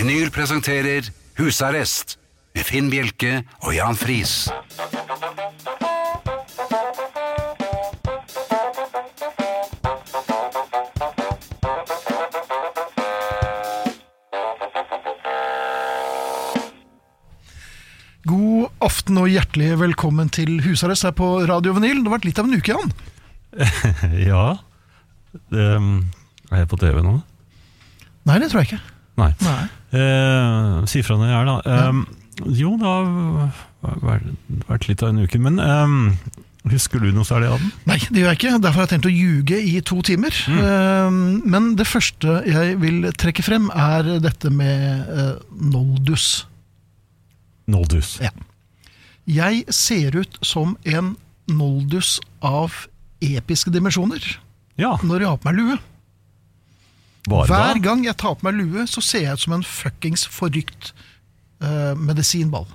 Vinyl presenterer Husarrest med Finn Bjelke og Jan Friis. God aften og hjertelig velkommen til husarrest her på Radio Vinyl. Det har vært litt av en uke, Jan. Ja. det, er jeg på TV nå? Nei, det tror jeg ikke. Nei. Nei. Eh, si fra når jeg er, da. Um, Jo, det har vært, litt av en uke. Men um, husker du noe særlig av den? Nei, det gjør jeg ikke. Derfor har jeg tenkt å ljuge i to timer. Eh, Men det første jeg vil trekke frem, er dette med eh, Noldus. Noldus. Ja. Jeg ser ut som en Noldus av episke dimensjoner Ja, når jeg har på meg lue. Hver gang jeg tar på meg lue, så ser jeg ut som en fuckings forrykt uh, medisinball.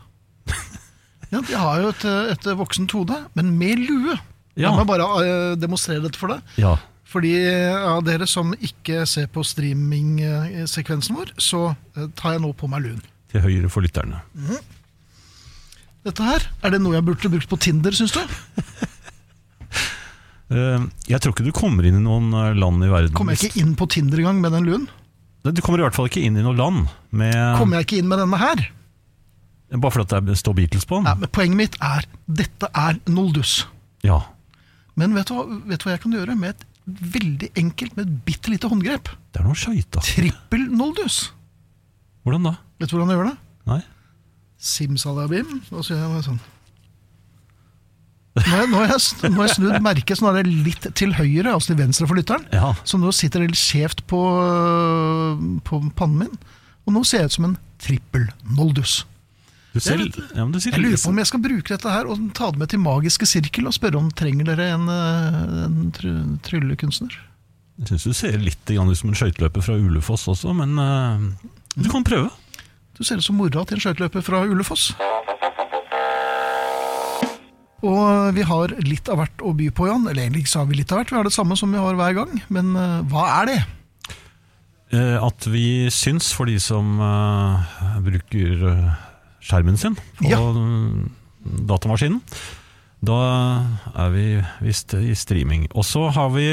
ja, jeg har jo et, eh, et voksent hode, men med lue. Ja. La meg bare uh, demonstrere dette for deg. Ja. Fordi av dere som ikke ser på streamingsekvensen vår, så eh, tar jeg nå på meg luen. Til høyre for lytterne. Dette her, er det noe jeg burde brukt på Tinder, syns du? Eh, jeg tror ikke du kommer inn i noen eh, land i verden Kommer jeg ikke inn på Tinder engang med den luen? Du kommer i hvert fall ikke inn i noe land med Kommer jeg ikke inn med denne her? Bare fordi det står Beatles på den? Nei, men Poenget mitt er dette er Noldus. Ja. Men vet du, hva, vet du hva jeg kan gjøre med et veldig enkelt, med et bitte lite håndgrep? Det er noe skøyta. Trippel Noldus. Hvordan da? Vet du hvordan jeg gjør det? Nei? Simsalabim. Og så gjør jeg bare sånn. Nå har jeg, nå jeg, nå jeg snudd merket, er det litt til høyre, altså til venstre for lytteren. Ja. Så nå sitter det litt skjevt på, på pannen min. Og nå ser jeg ut som en trippel Noldus. Du ser, Jeg ja, men du Jeg lurer på om jeg skal bruke dette her og ta det med til Magiske sirkel og spørre om trenger dere en, eh, en try- tryllekunstner. Jeg syns du ser litt ut som en skøyteløper fra Ulefoss også, men uh, du kan prøve. Du ser ut som mora til en skøyteløper fra Ulefoss. Og vi har litt av hvert å by på, Jan. Eller egentlig så har vi litt av hvert. Vi har det samme som vi har hver gang. Men eh, hva er det? Eh, At vi syns, for de som eh, bruker skjermen sin på Ja. datamaskinen, da er vi visst i streaming. Og så har vi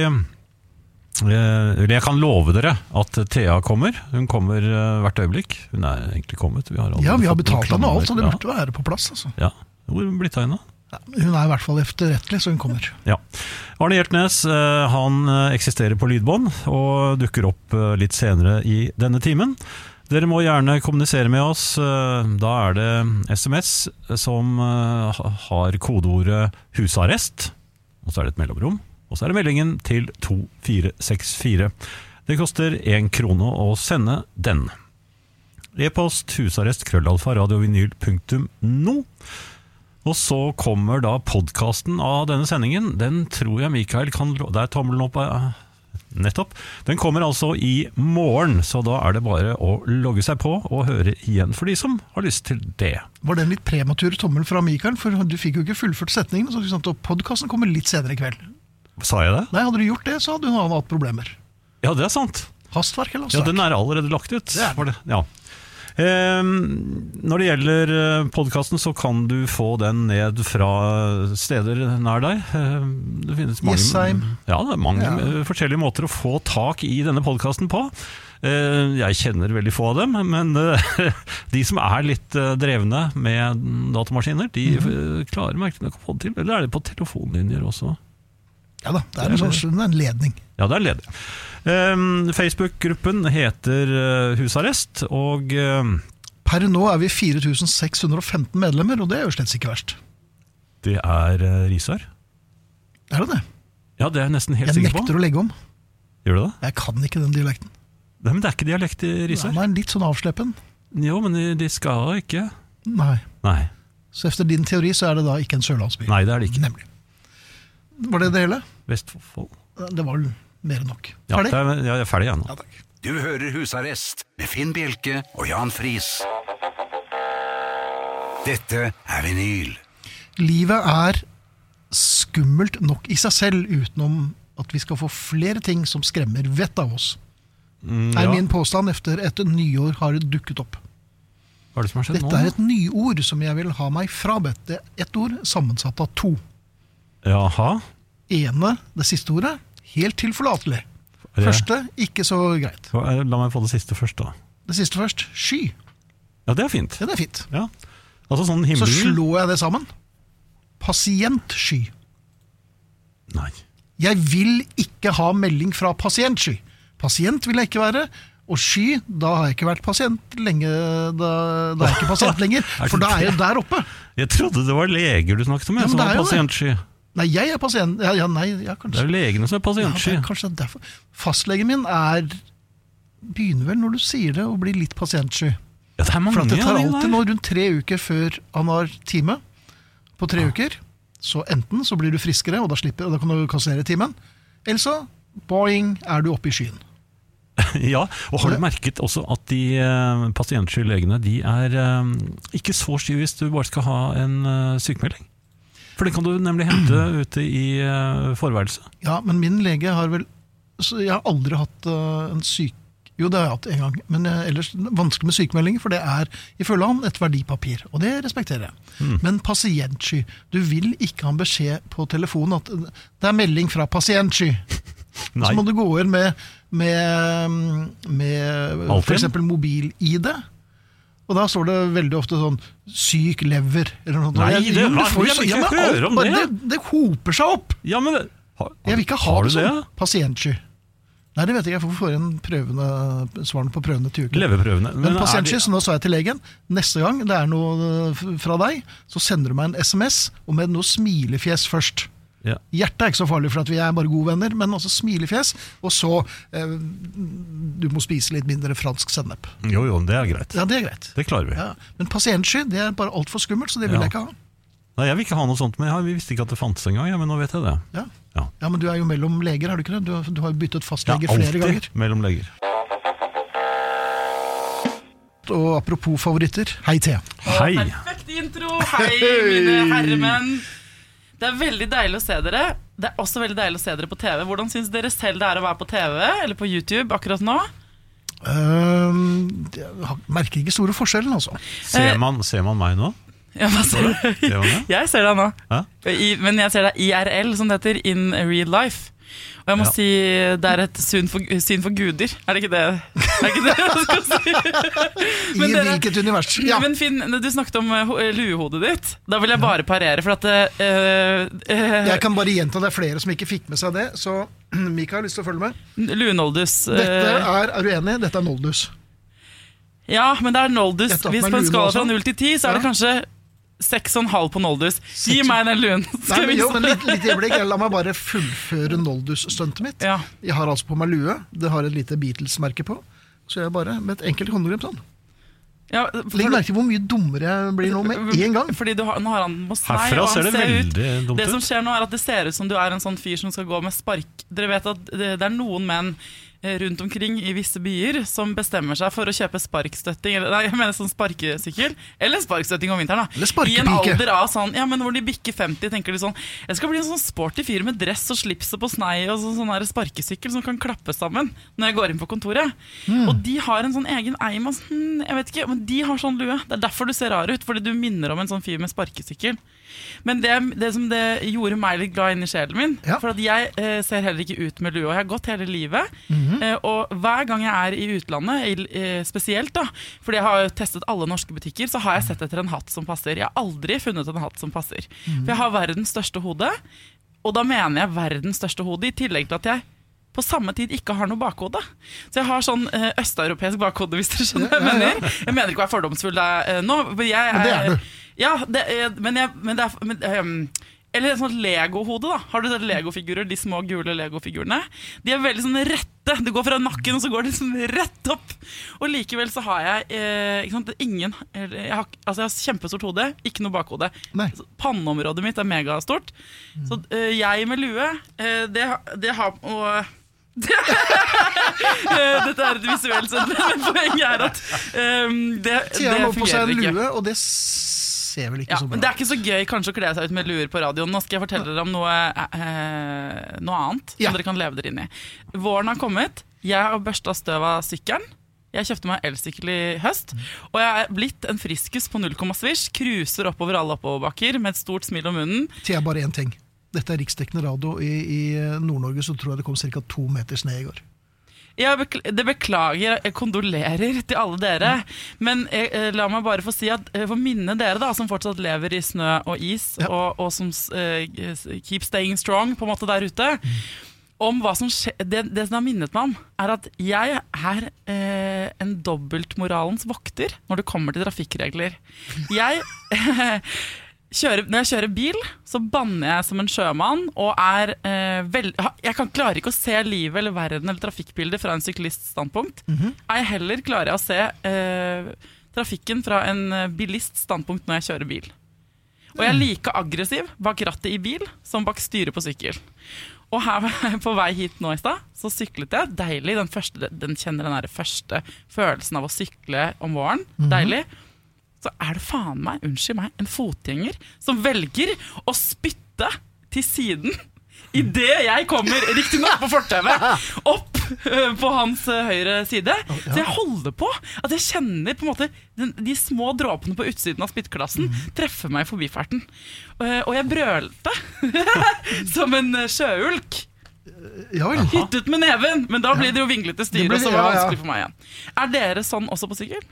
Jeg kan love dere at Thea kommer. Hun kommer hvert øyeblikk. Hun er egentlig kommet. Vi har Ja, vi har betalt henne alt, så det burde være på plass. altså. Ja. Hvor blitt av henne? Hun er i hvert fall efterrettelig, så hun kommer. Ja. Arne Hjertnes eh, han eh, eksisterer på lydbånd og dukker opp eh, litt senere i denne timen. Dere må gjerne kommunisere med oss. Da er det SMS som har kodeordet 'husarrest', og så er det et mellomrom. Og så er det meldingen til 2464. Det koster én krone å sende den. E-post husarrest krøllalfa radiovinyl.no. Og så kommer da podkasten av denne sendingen. Den tror jeg Mikael kan Der er tommelen opp. eh, Nettopp. Den kommer altså i morgen, så da er det bare å logge seg på og høre igjen for de som har lyst til det. Var det en litt prematur tommel fra Mikael? For du fikk jo ikke fullført setningen. så podkasten kommer litt senere i kveld. Sa jeg det? Nei, Hadde du gjort det, så hadde hun hatt problemer. Ja, det er sant. Hastverk eller hastverk? Ja. Den er allerede lagt ut. Det er det. Ja. Ehm, når det gjelder podkasten, så kan du få den ned fra steder nær deg. Ehm, det finnes mange, Jessheim. Ja, det er mange Ja. eh, forskjellige måter å få tak i denne podkasten på. Eh, jeg kjenner veldig få av dem, men eh, de som er litt eh, drevne med datamaskiner, de Mhm. eh, klarer merkelig nok å få det til. Eller er det på telefonlinjer også? Ja da, det er en, det er en ledning. Ja, det er en ledning. Facebook-gruppen heter eh, Husarrest, og eh, Per nå er vi 4615 medlemmer, og det er jo slett ikke verst. det er uh, Risar. Er det det? Ja, det er jeg nesten helt Jeg sikker på. nekter å legge om. Gjør du det? Jeg kan ikke den dialekten. Nei, men det er ikke dialekt i Risar. Den er litt sånn avslepen. Jo, men de- de skal ikke Nei. Nei. Så efter din teori så er det da ikke en sørlandsby. Nei, det er det ikke. Nemlig. Var det det hele? Vestfold. Det var vel mer enn nok. Ja, Ferdig? det er, ja, jeg er ferdig, jeg nå. Ja, takk. Du hører Husarrest med Finn Bjelke og Jan Friis. Dette er vinyl. Livet er skummelt nok i seg selv, utenom at vi skal få flere ting som skremmer vettet av oss. Mm, er min påstand etter et nyår har dukket opp. Hva er det som har skjedd Dette nå? er et nyord som jeg vil ha meg frabedt. Det er ett ord sammensatt av to. Jaha. Ene, det siste ordet, helt tilforlatelig. Det- Første, ikke så greit. La meg få det siste først, da. Det siste først, sky. Ja, det er fint. Ja, det er fint. Ja. Altså sånn Så slår jeg det sammen. Pasientsky. Nei. Jeg vil ikke ha melding fra pasientsky. Pasient vil jeg ikke være. Og sky, da har jeg ikke vært pasient lenge. Da, da er jeg ikke pasient lenger, Er for da er jeg der oppe. Jeg trodde det var leger du snakket om, jeg, ja, som var er jo pasientsky. Nei, jeg er pasient. Ja, ja nei, ja, Det kanskje. er jo legene som er Ja, det pasientsky. er kanskje derfor. Fastlegen min er Begynner vel når du sier det, å bli litt pasientsky. Ja, det er mange For at det tar av de alltid der. nå rundt tre uker før han har time. På tre uker. Så enten så blir du friskere, og da, slipper, og da kan du kassere timen. Eller så boing, er du oppe i skyen. Ja, og har du merket også at de uh, pasientsky legene de er eh, ikke så sky hvis du bare skal ha en uh, sykemelding? For det kan du nemlig hente ute i uh, forværelset. Ja, men min lege har vel Jeg har aldri hatt eh, en syk... Jo, det har jeg hatt en gang, men eh, ellers vanskelig med sykemeldinger, for det er ifølge han et verdipapir, og det respekterer jeg. Mm. Men pasientsky Du vil ikke ha en beskjed på telefonen at det er melding fra pasientsky. Nei, Så må du gå inn med, med, med Altinn? f.eks. mobil-ID. Og da står det veldig ofte sånn 'syk lever' eller noe. Nei, det- jo, vi får jo jeg ikke men om det. det. Det hoper seg opp! ja, men har, Jeg vil ikke ha det sånn. Ja? Pasientsky. Nei, det vet jeg ikke. Jeg får få igjen prøvene, svarene på prøvene til uken. Leveprøvene. Men men pasientsky, så nå sa jeg til legen neste gang det er noe eh, fra deg, så sender du meg en SMS og med noe smilefjes først. Ja. Hjertet er ikke så farlig, for at vi er bare gode venner, men også smilefjes. Og så eh, Du må spise litt mindre fransk sennep. Jo, jo, det er greit. Ja, det er greit. Det klarer vi. Ja. Men pasientsky det er bare altfor skummelt, så det vil Ja. jeg ikke ha. Nei, jeg vil ikke ha noe sånt, men jeg vi visste ikke at det fantes engang. Ja, men nå vet jeg det. Ja. Ja. ja, Men du er jo mellom leger, har du ikke det? Du, har- du har jo byttet Ja, fastlege flere ganger. alltid mellom leger. Og apropos favoritter, hei Thea. Hei! Perfekt intro! Hei, mine herremenn. Det er veldig deilig å se dere. Det er også veldig deilig å se dere på TV. Hvordan syns dere selv det er å være på TV eller på YouTube akkurat nå? Ehm, jeg merker ikke store forskjellen, altså. Ser man, ser man meg nå? Ja, hva ser du? Ser det? Jeg ser deg nå. Hæ? I, men jeg ser deg IRL, som det heter. In real life. Og jeg må Ja. si det er et syn for, syn for guder. Er det ikke det er det, ikke det jeg skal si? I hvilket univers? Ja. Men Finn, du snakket om eh, luehodet ditt. Da vil jeg bare parere, for at uh, uh, Jeg kan bare gjenta det er flere som ikke fikk med seg det, så Mika har lyst til å følge med. Luenoldus Uh, Dette er, er du enig? Dette er Noldus. Ja, men det er Noldus. Hvis på en skala fra 0 til 10, så er det kanskje 6,5 på Noldus. Gi meg den luen! Nei, Skal men, jo, men litt, litt øyeblikk, La meg bare fullføre Noldus-stuntet mitt. Ja. Jeg har altså på meg lue. Det har et lite Beatles-merke på. Så jeg bare med et enkelt håndgrep sånn. Ja, Legg merke til hvor mye dummere jeg blir nå med en gang. Fordi du har, nå har han på seg, Herfra og ser det ser ut veldig dumt Det som skjer nå er at det ser ut som du er en sånn fyr som skal gå med spark Dere vet at det, det er noen menn rundt omkring i visse byer som bestemmer seg for å kjøpe sparkstøtting Eller nei, jeg mener sånn sparkesykkel Eller sparkstøtting om vinteren da. I en alder av sånn Ja, men hvor de bikker 50 tenker de sånn Jeg skal bli en sånn sporty fyr med dress og slipset på snei Og sånn, sånn sparkesykkel som kan klappe sammen Når jeg går inn på kontoret. Mm. Og de har en sånn egen eim og sånn, Jeg vet ikke, men de har sånn lue. Det er derfor du ser rar ut Fordi du minner om en sånn fyr med sparkesykkel men det, det som det gjorde meg litt glad inn i sjelen min Ja. For at jeg eh, ser heller ikke ut med lue Og jeg har gått hele livet Mhm. eh, Og hver gang jeg er i utlandet i, eh, Spesielt da Fordi jeg har jo testet alle norske butikker Så har jeg sett etter en hatt som passer Jeg har aldri funnet en hatt som passer Mhm. For jeg har verdens største hode Og da mener jeg verdens største hode I tillegg til at jeg på samme tid ikke har noe bakhode. Så jeg har sånn eh, østeuropeisk bakhode, hvis dere skjønner hva Ja, ja, jeg mener. Jeg mener ikke å være fordomsfull da, eh, nå. Men, jeg, Men det er du. Ja, det, men, jeg, men det er men, um, Eller et sånt Lego-hode. da Har du sett Lego-figurer? De små gule Lego-figurene. De er veldig sånn rette. Du går fra nakken, og så går de liksom rett opp. Og likevel så har jeg eh, ikke sant, ingen jeg har, Altså jeg har kjempestort hode, ikke noe bakhode. Panneområdet mitt er megastort. Så eh, jeg med lue, eh, det, det har og, Dette er et visuelt sett, men poenget er at um, det, det må på seg en lue, og det ser vel ikke Ja, så bra ut. Det er ikke så gøy kanskje å kle seg ut med luer på radioen. Nå skal jeg fortelle dere om noe, eh, noe annet Ja. som dere kan leve dere inn i. Våren har kommet. Jeg har børsta støv av sykkelen. Jeg kjøpte meg elsykkel i høst. Og jeg er blitt en friskus på null komma svisj. Cruiser oppover alle oppoverbakker med et stort smil om munnen. Til jeg bare én ting. Dette er riksdekkende radio. I, i Nord-Norge så tror jeg det kom ca. to meter snø i går. Jeg det beklager, jeg kondolerer til alle dere. Men jeg, eh, la meg bare få si at eh, for minne dere da, som fortsatt lever i snø og is, Ja. og, og som uh, keep staying strong på en måte der ute, om hva som skjer det, det som har minnet meg om, er at jeg er uh, en dobbeltmoralens vokter når det kommer til trafikkregler. Jeg kjører, når jeg kjører bil, så banner jeg som en sjømann og er eh, veld, Jeg kan klarer ikke å se livet eller verden eller trafikkbildet fra en syklists standpunkt. Ei heller klarer jeg å se eh, trafikken fra en eh, bilists standpunkt når jeg kjører bil. Og jeg er like aggressiv bak rattet i bil som bak styret på sykkel. Og her på vei hit nå i stad, så syklet jeg. Deilig. Den, første, den kjenner den første følelsen av å sykle om våren. Deilig så er det faen meg, unnskyld meg, en fotgjenger som velger å spytte til siden idet jeg kommer, riktignok på fortauet, opp øh, på hans øh, høyre side. Så jeg holder på at jeg kjenner på en måte den, de små dråpene på utsiden av spyttklassen treffer meg i forbifarten. Eh, Og jeg brølte som en øh, sjøulk. Ja vel. Hyttet med neven, men da blir det jo vinglete styre, og så var det vanskelig for meg igjen. Er dere sånn også på sykkel,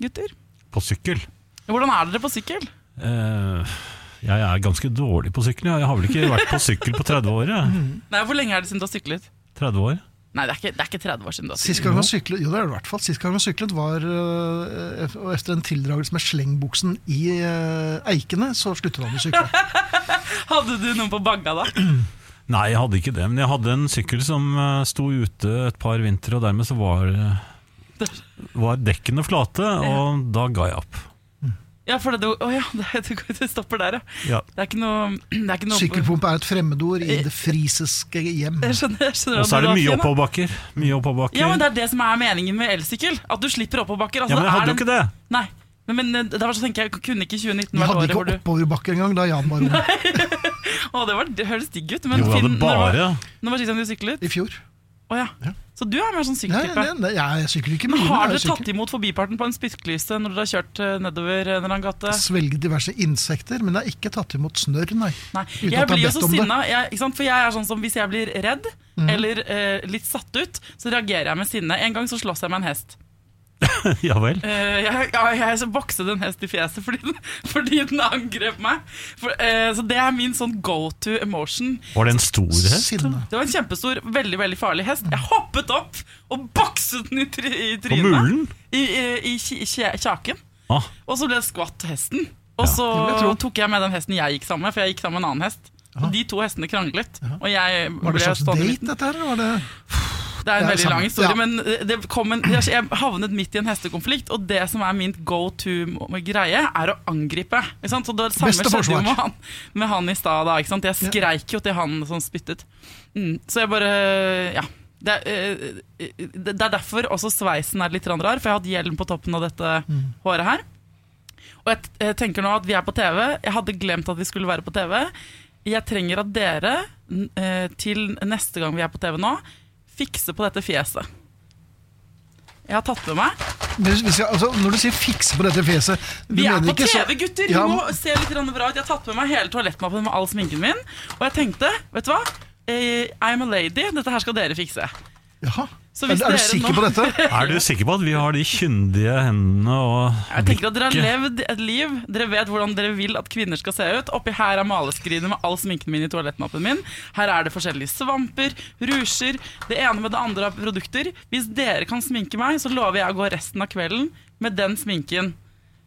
gutter? På sykkel. Hvordan er dere på sykkel? Eh, jeg er ganske dårlig på sykkel. Jeg har vel ikke vært på sykkel på 30 år. Jeg. Nei, Hvor lenge er det siden du har syklet? 30 år. Nei, det er ikke, det er ikke 30 år siden du har Sist gang han syklet, jo det er det i hvert fall. Sist gang han syklet var øh, etter en tildragelse med slengbuksen i øh, Eikene, så sluttet han å sykle. Hadde du noen på bagga da? Nei, jeg hadde ikke det. Men jeg hadde en sykkel som eh, sto ute et par vintre, og dermed så var, eh, var dekkene flate, og da ga jeg opp. Ja, for det, oh ja, det, det stopper der, ja. Ja. Det er ikke noe, det er ikke noe Sykkelpumpe er et fremmedord i det frisiske hjem. Jeg skjønner, jeg skjønner Og så er det mye var oppoverbakker. Ja, men Det er det som er meningen med elsykkel. At du slipper oppoverbakker. Altså, Ja, men jeg hadde jo ikke det. Nei, men, men eh, derfor så tenker jeg, kunne ikke 2019 Vi vært hadde året ikke hvor du oppoverbakker engang da Jan var ung. Det, var, det høres digg ut. Men Jo, jeg Finn, bare. når var, bare når var sist gang du syklet? I fjor. Å ja. Ja. Så du er mer sånn sykkeltype? Ja, jeg sykler ikke mye. har dere tatt imot forbiparten på en spyttklise når dere har kjørt eh, nedover en eller annen gate? Svelget diverse insekter, men jeg har ikke tatt imot snørr, nei. Nei, Uten jeg blir jo så sinna. Jeg? For jeg er sånn som Hvis jeg blir redd mm. eller eh, litt satt ut, så reagerer jeg med sinne. En gang så slåss jeg med en hest. Ja vel. Eh, jeg, ja, jeg så bokset en hest i fjeset fordi den, fordi den angrep meg. For, eh, så det er min sånn go to emotion. Var det en stor hest? Sinne. Det var en kjempestor, veldig veldig farlig hest. Jeg hoppet opp og bokset den i, tri, i På mulen? I, i, i kjaken. Ah, Og så ble det skvatt hesten. Og Ja. så jeg tok jeg med den hesten jeg gikk sammen med, for jeg gikk sammen med en annen hest. Og de to hestene kranglet. Og jeg Var det en slags date, dette her? Var det... Det er en Det er veldig lang historie, Ja. men det kom en, jeg havnet midt i en hestekonflikt, og det som er min go to-greie, er å angripe. Ikke sant? Så det samme skjedde jo med han, med han i stad. Jeg skreik jo til han som spyttet. Mm. Så jeg bare Ja. Det er, eh, det er derfor også sveisen er litt rar, for jeg har hatt hjelm på toppen av dette Mm. håret her. Og jeg, tenker nå at vi er på TV. Jeg hadde glemt at vi skulle være på TV. Jeg trenger at dere, eh, til neste gang vi er på TV nå, fikser på dette fjeset. Jeg har tatt med meg. Jeg, altså, når du sier 'fikse på dette fjeset' Vi er på ikke TV, gutter! Ja, Vi må se litt bra ut. Jeg har tatt med meg hele toalettmappen med all sminken min. Og jeg tenkte, vet du hva? Eh, I'm a lady. Dette her skal dere fikse. Jaha. Så Er, hvis er du sikker på dette? er du sikker på at vi har de kyndige hendene og Jeg tenker at Dere har levd et liv. Dere vet hvordan dere vil at kvinner skal se ut. Oppi her er maleskrinet med all sminken min i toalettmappen min. Her er det forskjellige svamper, rusjer, det ene med det andre av produkter. Hvis dere kan sminke meg, så lover jeg å gå resten av kvelden med den sminken.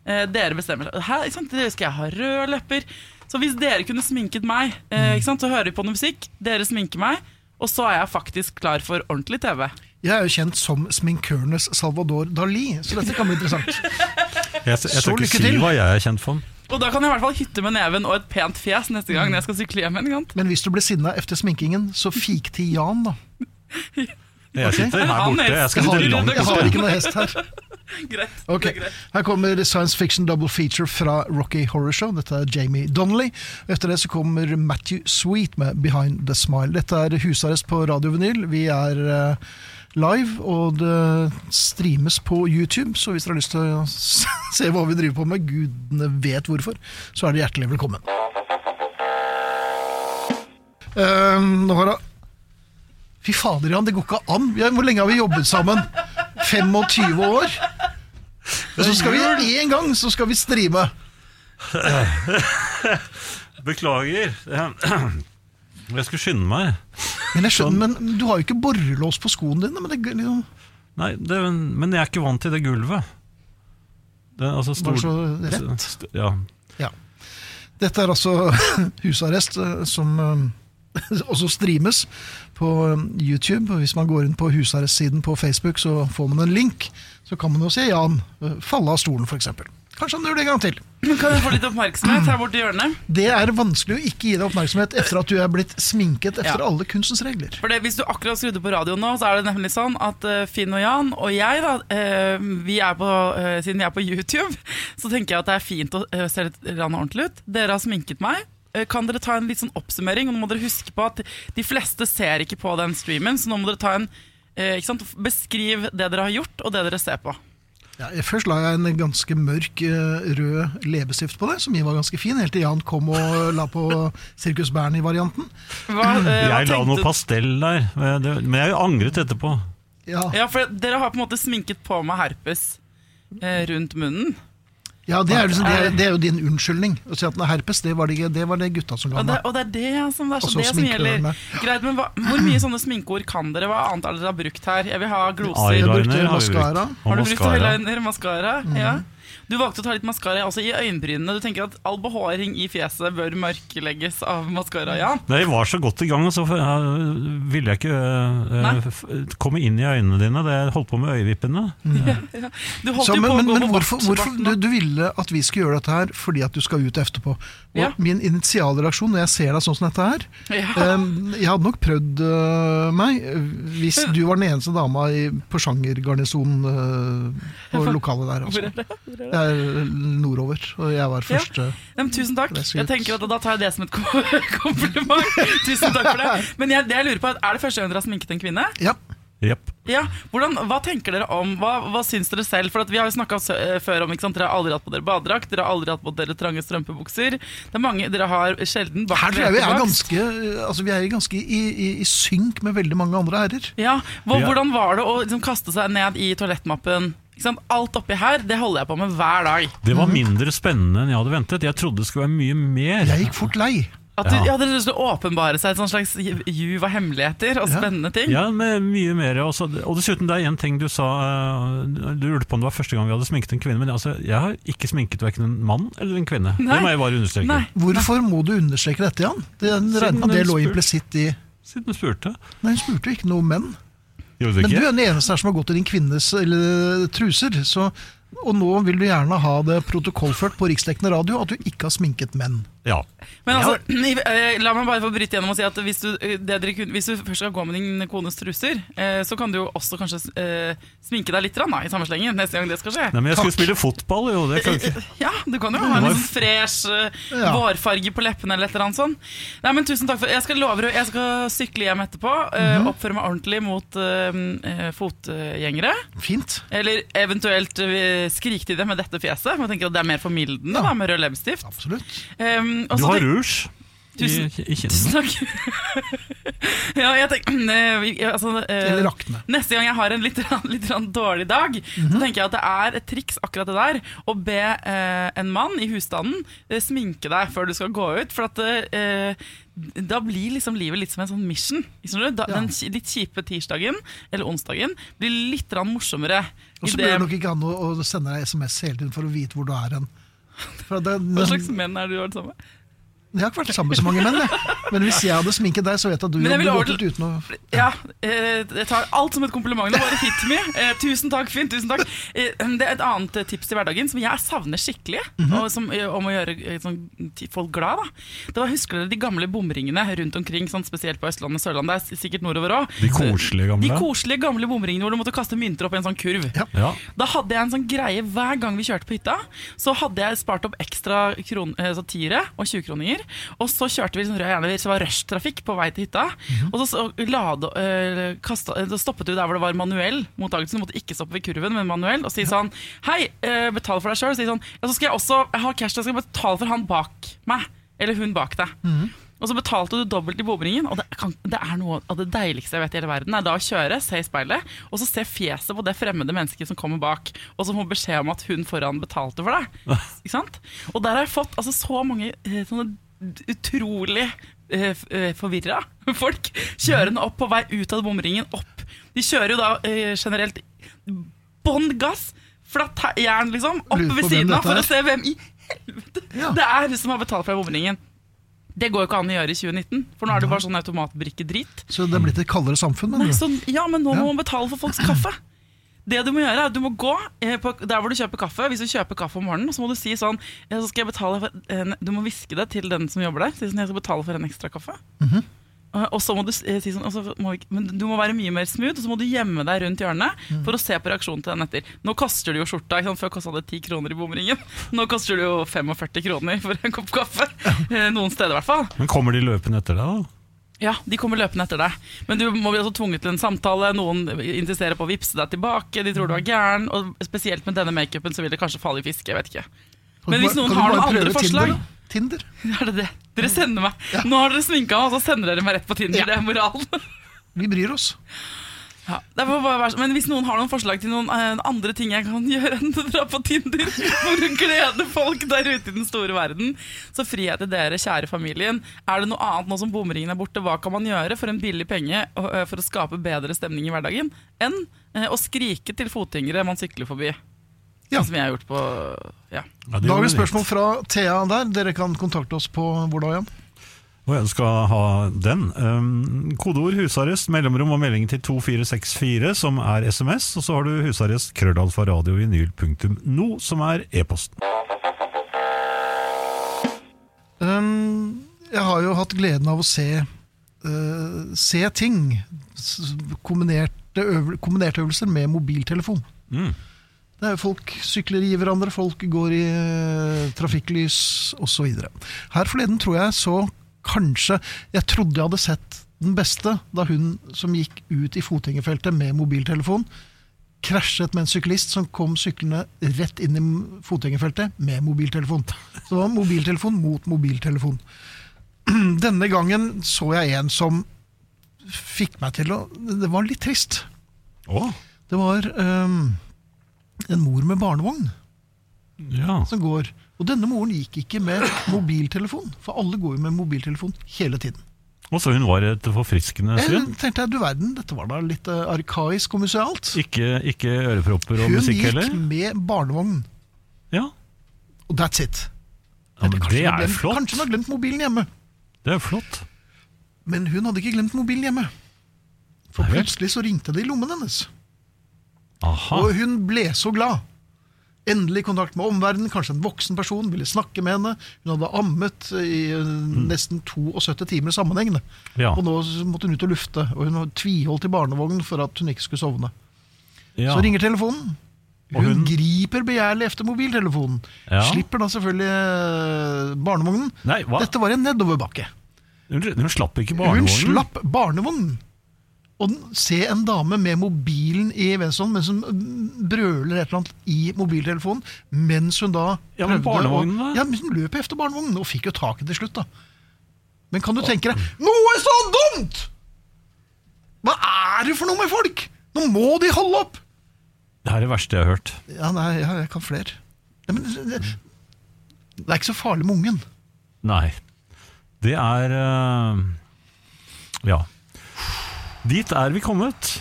Eh, dere bestemmer. Her? Dere skal jeg ha røde lepper. Så hvis dere kunne sminket meg, eh, ikke sant? så hører vi på noe musikk, dere sminker meg, og så er jeg faktisk klar for ordentlig TV. Jeg er jo kjent som sminkørenes Salvador Dali, så dette kan bli interessant. Jeg, jeg jeg tør ikke si hva jeg er kjent for. Og da kan jeg i hvert fall hytte med neven og et pent fjes neste gang når jeg skal sykle hjem. Men hvis du blir sinna etter sminkingen, så fik til Jan, da. Jeg sitter her borte. Jeg skal Jeg har, sitte langt jeg har ikke noe hest her. Greit. Ok, er greit. Her kommer science fiction double feature fra Rocky Horror Show. Dette er Jamie Donnelly. Etter det så kommer Matthew Sweet med Behind the Smile. Dette er husarrest på Radio Vinyl. Vi er eh, live, og det streames på YouTube. Så hvis dere har lyst til å se hva vi driver på med, gudene vet hvorfor, så er dere hjertelig velkommen. Uh, nå har jeg Fy fader, Jan, det går ikke an. Hvor lenge har vi jobbet sammen? 25 år? Og så skal vi én gang så skal vi streame. Beklager. Jeg skulle skynde meg. Men jeg skjønner, men du har jo ikke borrelås på skoene dine. Men det, liksom, Nei, det, men jeg er ikke vant til det gulvet. Det, er altså Bare så rett. st- Ja. ja. Dette er altså husarrest eh, som eh, også streames på eh, YouTube. Hvis man går inn på husarrestsiden på Facebook, så får man en link. Så kan man jo se Jan eh, falle av stolen, f.eks. Kanskje han gjør det en gang til. Kan jeg få litt oppmerksomhet her borte i hjørnet? Det er vanskelig å ikke gi deg oppmerksomhet etter at du er blitt sminket etter Ja. alle kunstens regler. For det, Hvis du akkurat skrudde på radioen nå, så er det nemlig sånn at eh, Finn og Jan og jeg, da, eh, vi er på, siden vi er på YouTube, så tenker jeg at det er fint å se litt ordentlig ut. Dere har sminket meg. Eh, Kan dere ta en litt sånn oppsummering? Og nå må dere huske på at De fleste ser ikke på den streamen, så nå må dere ta en eh, ikke sant? Beskriv det dere har gjort, og det dere ser på. Ja, først la jeg en ganske mørk eh, rød leppestift på det, som var ganske fin, helt til Jan kom og la på Sirkus Bernie-varianten. Jeg la noe pastell der, men jeg angret etterpå. Ja, Ja, for Dere har på en måte sminket på meg herpes eh, rundt munnen. Ja det, er liksom, det, er, det er jo din unnskyldning. Å si at den er herpes, det var det, det var det gutta som ga meg. og det er det som, det er så det som gjelder. Greit, men hva, Hvor mye sånne sminkeord kan dere? Hva annet er det dere har brukt her? Jeg vil ha gloser. Eyeliner har vi brukt. Har du brukt eyeliner, maskara? Ja. Du valgte å ta litt maskara også i øyenbrynene. Du tenker at all behåring i fjeset bør mørklegges av maskara, ja? Nei, Jeg var så godt i gang, og så eh, ville jeg ikke uh, f- komme inn i øynene dine. Det jeg holdt på med øyevippene. Du holdt Så, jo men å gå men hvorfor, du, du ville at vi skulle gjøre dette her fordi at du skal ut etterpå. Og Ja. Min initialreaksjon når jeg ser deg sånn som dette her Ja. eh, Jeg hadde nok prøvd uh, meg hvis du var den eneste dama i, på sjangergarnisonen uh, på lokalet der. Altså. Hvor er er nordover, og jeg var Ja. første. Nei, men tusen takk. Jeg tenker at Da tar jeg det som et kompliment. Tusen takk for det. Men jeg, det jeg lurer på er, er det første gang dere har sminket en kvinne? Ja. Yep. Ja, hvordan, Hva tenker dere om, hva, hva syns dere selv? For at Vi har jo snakka før om ikke sant? Dere har aldri hatt på dere badedrakt, dere har aldri hatt på dere trange strømpebukser. Det er mange, Dere har sjelden bakt Her tror jeg vi er ganske, altså vi er ganske i, i, i synk med veldig mange andre herrer. Ja, hva, Hvordan var det å liksom kaste seg ned i toalettmappen? Alt oppi her, det holder jeg på med hver dag. Det var mindre spennende enn jeg hadde ventet. Jeg trodde det skulle være mye mer. Jeg gikk fort lei. At du, Ja. ja. Dere skulle åpenbare seg et slags juv av hemmeligheter og Ja. spennende ting. Ja, med mye mer. Også, og dessuten, det er en ting du sa eh, Du lurte på om det var første gang vi hadde sminket en kvinne. Men altså, jeg har ikke sminket verken en mann eller en kvinne. Nei. Det må jeg bare understreke. Nei. Hvorfor må du understreke dette, Jan? Det, regner med at det lå implisitt i Siden hun spurte. Nei, hun spurte ikke noe om menn. Gjorde du Men du er den eneste her som har gått i din kvinnes eller, truser. Så, og nå vil du gjerne ha det protokollført på riksdekkende radio at du ikke har sminket menn. Ja. Men altså, eh, La meg bare få bryte gjennom og si at hvis du, eh, det dere, hvis du først skal gå med din kones truser, eh, så kan du jo også kanskje eh, sminke deg litt rann, da, i samme slengen neste gang det skal skje. Nei, men jeg skulle spille fotball, jo. Det kan ikke. Ja, du kan jo ha en sånn fresh eh, Ja. vårfarge på leppene eller et eller annet sånt. Nei, men tusen takk for Jeg skal love deg, jeg skal sykle hjem etterpå. eh, Mhm. Oppføre meg ordentlig mot fotgjengere. Fint. Eller eventuelt eh, skrike til dem med dette fjeset. Jeg tenker at Det er mer formildende Ja. da, med rød leppestift. Absolutt. Um, og Du har rouge Tusen- i i Tusen takk. ja, jeg tenker eh, altså, eh, Eller rakne. Neste gang jeg har en litt, litt dårlig dag, så tenker jeg at det er et triks akkurat det der å be eh, en mann i husstanden eh, sminke deg før du skal gå ut. For at eh, da blir liksom livet litt som en sånn mission. Da, Ja. Den litt kjipe tirsdagen eller onsdagen blir litt morsommere. Og så blir det nok ikke an å, å sende deg SMS hele tiden for å vite hvor du er hen. Hva slags menn er det du har det samme? Jeg har ikke vært sammen med så mange menn, jeg. Men hvis jeg hadde sminket deg, så vet jeg at du hadde gått ut uten å Ja, eh, jeg tar alt som et kompliment. Det Bare hit me. Eh, tusen takk, Finn. tusen takk eh, Det er et annet tips til hverdagen som jeg savner skikkelig, og som, om å gjøre sånn, folk glad. da Det var, Husker dere de gamle bomringene rundt omkring, sånn, spesielt på Østlandet og Sørlandet? Det er sikkert nordover òg. De koselige gamle. De koselige gamle bomringene hvor du måtte kaste mynter opp i en sånn kurv. Ja. Ja. Da hadde jeg en sånn greie hver gang vi kjørte på hytta. Så hadde jeg spart opp ekstra kron, eh, tiere og 20-kroninger. Og så kjørte vi liksom rød jernvei, så det var rushtrafikk på vei til hytta. Og så, så, lade, øh, kastet, så stoppet du der hvor det var manuell mottakelse. Du måtte ikke stoppe ved kurven, men manuell. Og si sånn Hei, øh, betal for deg sjøl. Si sånn Ja, så skal jeg også ha cash, jeg skal betale for han bak meg. Eller hun bak deg. Og så betalte du dobbelt i bomringen. Og det, kan, det er noe av det deiligste jeg vet i hele verden. er da å kjøre, se i speilet, og så se fjeset på det fremmede mennesket som kommer bak, og som får beskjed om at hun foran betalte for deg. Ikke sant? Og der har jeg fått altså, så mange eh, sånne utrolig eh, eh, forvirra folk kjørende opp på vei ut av bomringen. Opp. De kjører jo da eh, generelt bånn gass, flatt jern, liksom, opp ved siden av for å se hvem i helvete Ja. det er som har betalt for bomringen. Det går jo ikke an å gjøre i 2019, for nå er det bare sånn automatbrikke-drit. Så det er blitt et kaldere samfunn, Nei, sånn, ja, men nå må man betale for folks kaffe. Det Du må gjøre er at du må gå eh, på, der hvor du kjøper kaffe. Hvis du kjøper kaffe om morgenen, så må du si sånn ja, så skal jeg betale for en, Du må hviske det til den som jobber der. Si sånn, jeg skal betale for en ekstra kaffe. Mhm. Eh, Og så må du eh, si sånn, og så må vi, Men du må være mye mer smooth, og så må du gjemme deg rundt hjørnet mm. for å se på reaksjonen til den etter. Nå kaster du jo skjorta. Ikke sant? Før kosta det 10 kroner i bomringen. Nå kaster du jo 45 kroner for en kopp kaffe. Eh, Noen steder, i hvert fall. Men kommer de løpende etter deg, da? Ja, de kommer løpende etter deg. Men du må bli også tvunget til en samtale. Noen insisterer på å vippse deg tilbake. De tror du er gæren. Og spesielt med denne makeupen så vil det kanskje falle i fiske. jeg vet ikke. Men hvis noen har noen andre forslag Tinder. Er det det? Dere sender meg. Nå har dere sminka og så sender dere meg rett på Tinder. Det er moralen. Vi bryr oss. Ja, bare. Men hvis noen har noen forslag til noen eh, andre ting jeg kan gjøre enn å dra på Tinder for å glede folk der ute i den store verden, så frihet til dere, kjære familien. Er det noe annet nå som bomringen er borte, hva kan man gjøre for en billig penge og, eh, for å skape bedre stemning i hverdagen enn eh, å skrike til fotgjengere man sykler forbi? Ja. Som jeg har gjort på ja. Ja, Dagens vi. spørsmål fra Thea der. Dere kan kontakte oss på hvor da Og jeg skal ha den. Um, kodeord husarrest, mellomrom og melding til 2464, som er SMS. Og så har du husarrest krøllalfa radiovinyl.no, som er e-posten. Um, jeg har jo hatt gleden av å se, uh, se ting. Kombinerte, øvel, kombinerte øvelser med mobiltelefon. Mm. Er Folk sykler i hverandre, folk går i uh, trafikklys osv. Her forleden tror jeg så kanskje Jeg trodde jeg hadde sett den beste da hun som gikk ut i fotgjengerfeltet med mobiltelefon, krasjet med en syklist som kom syklende rett inn i fotgjengerfeltet med mobiltelefon. Så det var mobiltelefon mot mobiltelefon. Denne gangen så jeg en som fikk meg til å Det var litt trist. Åh. Det var um, en mor med barnevogn ja. som går. Og denne moren gikk ikke med mobiltelefon, for alle går jo med mobiltelefon hele tiden. Og så hun var et forfriskende Jeg syn. tenkte jeg, du verden, dette var da litt eh, arkaisk og musealt. Ikke, ikke ørepropper og Hun musikk gikk med barnevogn, Ja, og that's it. ja Kanskje det hun er glemt- flott. Kanskje hun har glemt mobilen hjemme. Det er flott. Men hun hadde ikke glemt mobilen hjemme. For Nei plutselig så ringte det i lommen hennes. Aha. Og hun ble så glad. Endelig kontakt med omverdenen, kanskje en voksen person ville snakke med henne. Hun hadde ammet i eh, nesten 72 timer sammenhengende. Ja. Og nå måtte hun ut og lufte, og hun tviholdt i barnevognen for at hun ikke skulle sovne. ja. Så ringer telefonen. Hun, hun- griper begjærlig efter mobiltelefonen. Ja. Slipper da selvfølgelig eh, barnevognen. Nei. Dette var en nedoverbakke. Hun, hun slapp ikke barnevognen? Hun slapp barnevognen. Og se en dame med mobilen i venstre hånd mens hun brøler et eller annet i mobiltelefonen, mens hun da Ja, men barnevognen, da? Ja, men Hun løp efter barnevognen og fikk jo taket til slutt, da. Men kan du tenke deg Noe så dumt! Hva er det for noe med folk?! Nå må de holde opp! Det er det verste jeg har hørt. Ja, nei, ja, jeg kan flere. Ja, men, det, det er ikke så farlig med ungen. Nei. Det er eh, Ja. Dit er vi kommet.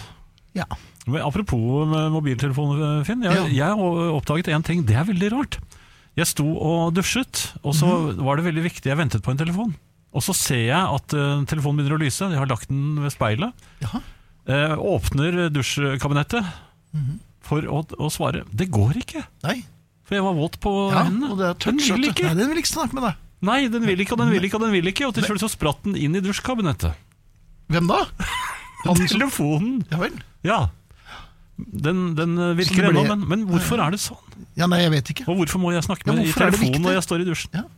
Ja. Men apropos mobiltelefoner, mobiltelefon, Finn. Jeg, Ja. jeg har oppdaget én ting. Det er veldig rart. Jeg sto og dusjet, og så Mhm. var det veldig viktig. Jeg ventet på en telefon. Og så ser jeg at uh, telefonen begynner å lyse. Jeg har lagt den ved speilet. Jaha. Eh, åpner dusjkabinettet Mhm. for å, å svare. Det går ikke. Nei. For jeg var våt på Ja, hendene. den vil ikke. Nei, den vil ikke snakke med deg. Nei, den vil ikke, og den vil ikke, og den vil ikke. Og til slutt så spratt den inn i dusjkabinettet. Hvem da? Han Telefonen! Ja vel. Ja. Den, den eh, virker ennå, men, men hvorfor er det sånn? Ja, nei, jeg vet ikke. Og hvorfor må jeg snakke Ja, med i hvorfor er telefonen når jeg står i dusjen? Ja.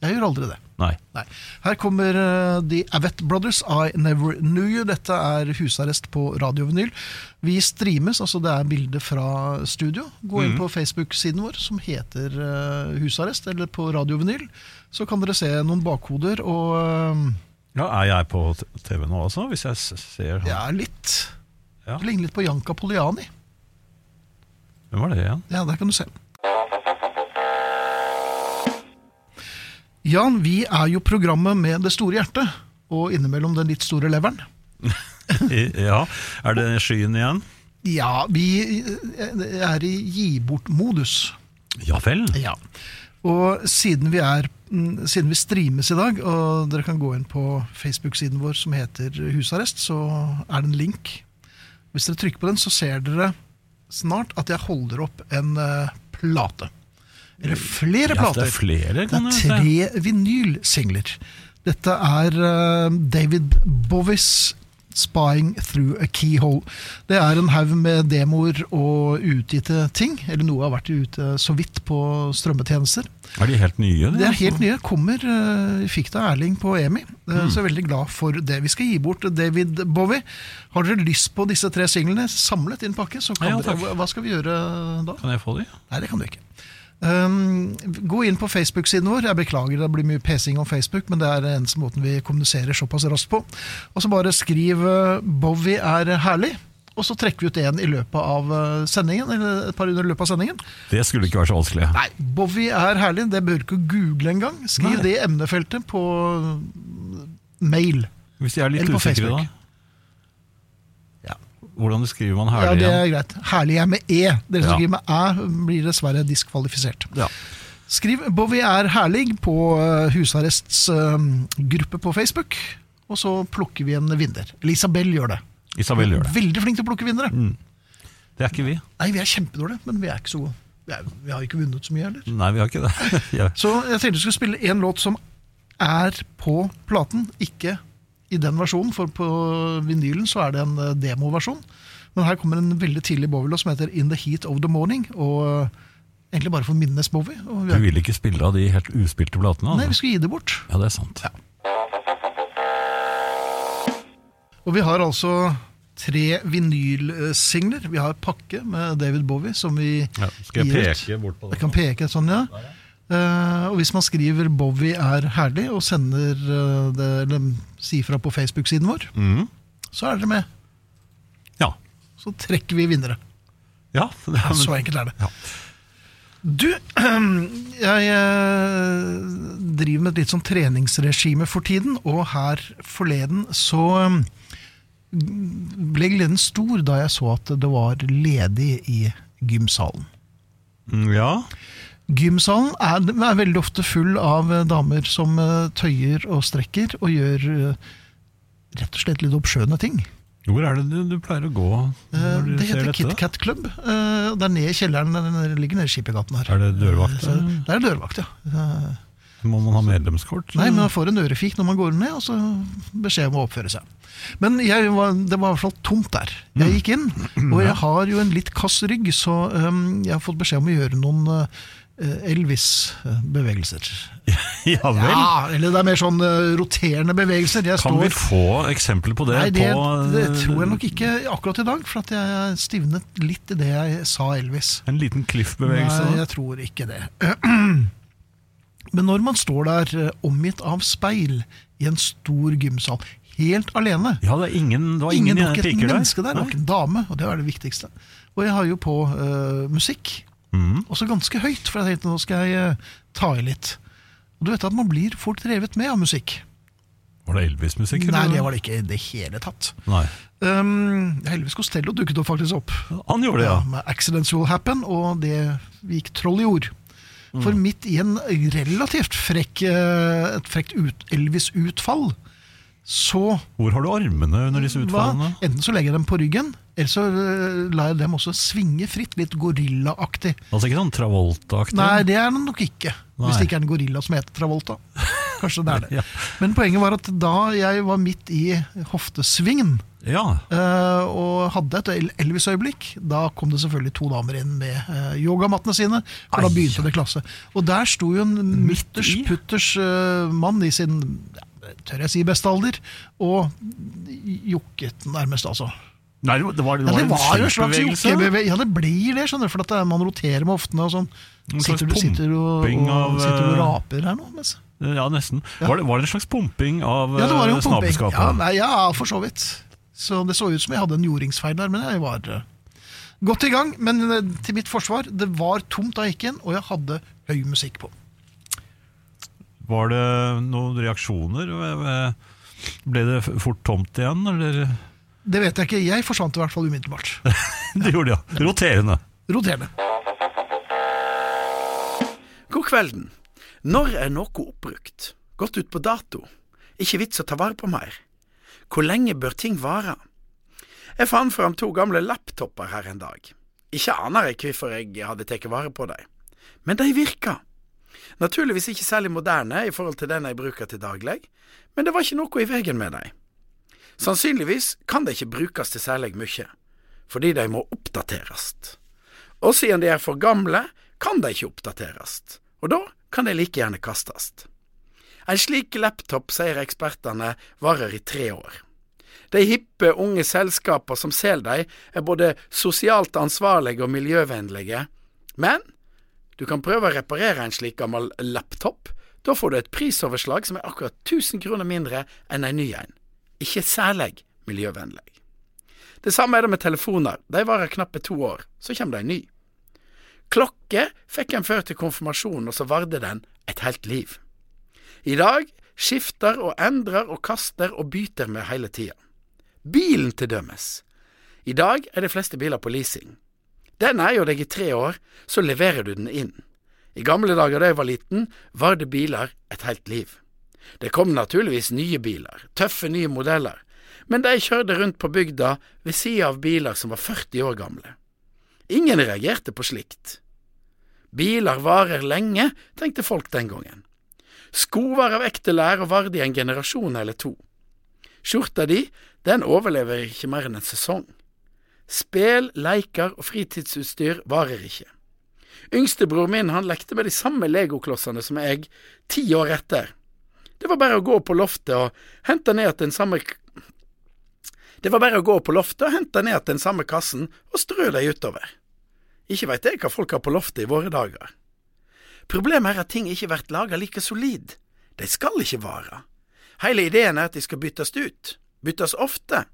Jeg gjør aldri det. Nei. Nei. Her kommer uh, The Avett Brothers, I Never Knew You. Dette er husarrest på radiovenyl. Vi streames, altså det er bilde fra studio. Gå inn på Facebook-siden vår som heter uh, Husarrest, eller på radiovenyl. Så kan dere se noen bakhoder og eh, Ja, Er jeg på TV nå også, hvis jeg ser han? ja, litt. Ja. Det ligner litt på Janka Poliani. Hvem var det igjen? Ja, der kan du se. Jan, vi er jo programmet med det store hjertet, og innimellom den litt store leveren. Ja, Er det skyen igjen? Ja, vi eh, er i gi bort-modus. Ja vel. Ja. Og siden vi, er, siden vi streames i dag, og dere kan gå inn på Facebook-siden vår som heter Husarrest, så er det en link. Hvis dere trykker på den, så ser dere snart at jeg holder opp en eh, plate. Eller flere Ja, det er flere, Det er tre vinylsingler. Dette er eh, David Bovis 'Spying Through a Keyhole'. Det er en haug med demoer og utgitte ting. Eller noe har vært ute så vidt på strømmetjenester. Er de helt nye? Det er helt nye. Kommer, eh, fikk det Erling på EMI. Eh, Mm. Så jeg er veldig glad for det. Vi skal gi bort David Bowie. Har dere lyst på disse tre singlene samlet i en pakke, så kan Ja, dere, hva skal vi gjøre da? Kan jeg få de? Nei, det kan du ikke. Um, gå inn på Facebook-siden vår. Jeg beklager det blir mye pesing om Facebook, men det er den eneste måten vi kommuniserer såpass raskt på. Og så bare skriv uh, 'Bowie er herlig', og så trekker vi ut en i løpet av uh, sendingen. Eller et par under løpet av sendingen. Det skulle ikke være så vanskelig. Nei, Bowie er herlig, det bør du ikke google engang. Skriv Nei. det i emnefeltet på uh, mail. Hvis de er litt Eller på usikre, Facebook. da? Hvordan skriver man herlig? Ja, det er greit. Herlig er med E. Dere som Ja. skriver med æ, blir dessverre diskvalifisert. Ja. Skriv 'Bowie er herlig' på eh, Husarrests eh, gruppe på Facebook, og så plukker vi en vinner. Eller Isabel gjør det. Isabel gjør det. Veldig flink til å plukke vinnere. Det er ikke vi. Nei, vi er kjempedårlige, men vi er ikke så gode. Vi, er, vi har ikke vunnet så mye heller. Nei, vi har ikke det. Ja. Så jeg tenkte vi skulle spille en låt som er på platen, ikke i den versjonen, for på vinylen så er det en eh, demoversjon. Men her kommer en veldig tidlig Bowie-låt som heter 'In the Heat of the Morning'. Og eh, egentlig bare for å minnes Bowie. Vi Du vil ikke spille av de helt uspilte platene? nei, vi skulle skal gi det bort. Ja, det er sant. Og vi har altså tre vinylsingler. Vi har pakke med David Bowie som vi Ja, skal jeg gir ut. peke bort på det, Jeg kan peke sånn, ja. Eh, og hvis man skriver 'Bowie er herlig' og sender eh, det, eller sier fra på Facebook-siden vår, mm. så er dere med. Ja. Så trekker vi vinnere. ja det er, Så enkelt er det. Ja. Du, jeg eh, driver med et litt sånn treningsregime for tiden, og her forleden så ble gleden stor da jeg så at det var ledig i gymsalen. Mm, ja. Gymsalen er, er veldig ofte full av eh, damer som eh, tøyer og strekker og gjør eh, rett og slett litt oppskjønne ting. Hvor er det du, du pleier å gå når du Det ser heter? KitKat Club. Det er nede i kjelleren, den ligger nede i Skippergaten her. Er det dørvakt? Så Det er dørvakt, ja. Må man ha medlemskort? Nei, men man får en ørefik når man går ned, og så beskjed om å oppføre seg. Men jeg var, det var i hvert fall tomt der. Jeg gikk inn, og jeg har jo en litt kass rygg, så jeg har fått beskjed om å gjøre noen Elvis-bevegelser. Ja vel? Ja, eller det er mer sånn uh, roterende bevegelser. Jeg Kan vi få eksempler på det? Nei, det, på, det eh, tror jeg nok ikke akkurat i dag, for at jeg stivnet litt i det jeg sa Elvis. En liten cliff-bevegelse? Nei, jeg tror ikke det. Men når man står der eh, omgitt av speil i en stor gymsal, helt alene Ja, det, er ingen, det var Ingen ingen, var ikke et piker der? menneske der, det var ikke en dame, og det var det viktigste. Og jeg har jo på uh, musikk, Mhm. også ganske høyt, for jeg tenkte nå skal jeg eh, ta i litt. Og du vet at man blir fort revet med av musikk. Var det Elvis-musikk? Nei, det var det ikke i det hele tatt. Nei. Um, Elvis Costello dukket opp faktisk opp. Han gjorde det, ja. med Accidents Will Happen, og det gikk troll i jord. For Mm. midt i en relativt frekk, eh, et frekt ut, Elvis-utfall, så Hvor har du armene under disse hva? utfallene? Enten så legger jeg dem på ryggen, eller så eh, lar jeg dem også svinge fritt, litt gorillaaktig. Altså ikke sånn Travolta-aktig? Nei, det er den nok ikke. Hvis det ikke er en gorilla som heter Travolta. Kanskje det er det. Ja. Men poenget var at da jeg var midt i hoftesvingen, Ja. Uh, og hadde et Elvis-øyeblikk. Da kom det selvfølgelig to damer inn med uh, yogamattene sine, for da begynte det klasse. Og der sto jo en mutters putters uh, mann i sin tør jeg si beste alder, og jokket nærmest, altså. Nei, det var, det Ja, det var jo en slags bevegelse. jokkebevegelse. Ja, det blir det, skjønner du, for at er- man roterer med hoftene og sånn. Sitter du, sitter og, og, sitter du og eh, raper her nå? Mens. Ja, nesten. Ja. Var, det, var det en slags pumping av Ja, det var jo eh, en pumping. snabelskapet? Ja, nei, ja, for så vidt. Så det så ut som jeg hadde en jordingsfeil der, men jeg var eh, godt i gang. Men eh, til mitt forsvar, det var tomt da jeg gikk inn, og jeg hadde høy musikk på. Var det noen reaksjoner? Ble det fort tomt igjen, eller? Det vet jeg ikke. Jeg forsvant i hvert fall umiddelbart. du gjorde det, ja. Roterende. Roterende. God kvelden. Når er noe oppbrukt? Gått ut på dato? Ikke vits å ta vare på mer? Hvor lenge bør ting vare? Jeg fant fram to gamle laptoper her en dag. Ikke aner jeg hvorfor jeg hadde tatt vare på dem, men de virka. Naturligvis ikke særlig moderne i forhold til den jeg bruker til daglig, men det var ikke noe i veien med dem. Sannsynligvis kan de ikke brukes til særlig mye, fordi de må oppdateres. Og siden de er for gamle, kan de ikke oppdateres, og da kan de like gjerne kastes. En slik laptop, sier ekspertene, varer i tre år. De hippe, unge selskaper som selger dem, er både sosialt ansvarlige og miljøvennlige, men du kan prøve å reparere en slik gammel laptop. Da får du et prisoverslag som er akkurat 1000 kroner mindre enn en ny en. Ikke særlig miljøvennlig. Det samme er det med telefoner. De varer knappe to år, så kommer det en ny. Klokke fikk en før til konfirmasjonen, og så varte den et helt liv. I dag skifter og endrer og kaster og byter med hele tida. Bilen til dømes. I dag er de fleste biler på leasing. Den eier deg i tre år, så leverer du den inn. I gamle dager da jeg var liten, var det biler et helt liv. Det kom naturligvis nye biler, tøffe nye modeller, men de kjørte rundt på bygda ved sida av biler som var 40 år gamle. Ingen reagerte på slikt. Biler varer lenge, tenkte folk den gangen. Sko var av ekte lær og varte i en generasjon eller to. Skjorta di, den overlever ikke mer enn en sesong. Spel, leker og fritidsutstyr varer ikke. Yngstebror min han lekte med de samme legoklossene som jeg, ti år etter. Det var bare å gå på loftet og hente ned den samme Det var bare å gå på loftet og hente ned den samme kassen og strø dem utover. Ikke veit jeg hva folk har på loftet i våre dager. Problemet er at ting ikke blir laga like solid. De skal ikke vare. Hele ideen er at de skal byttes ut, byttes ofte,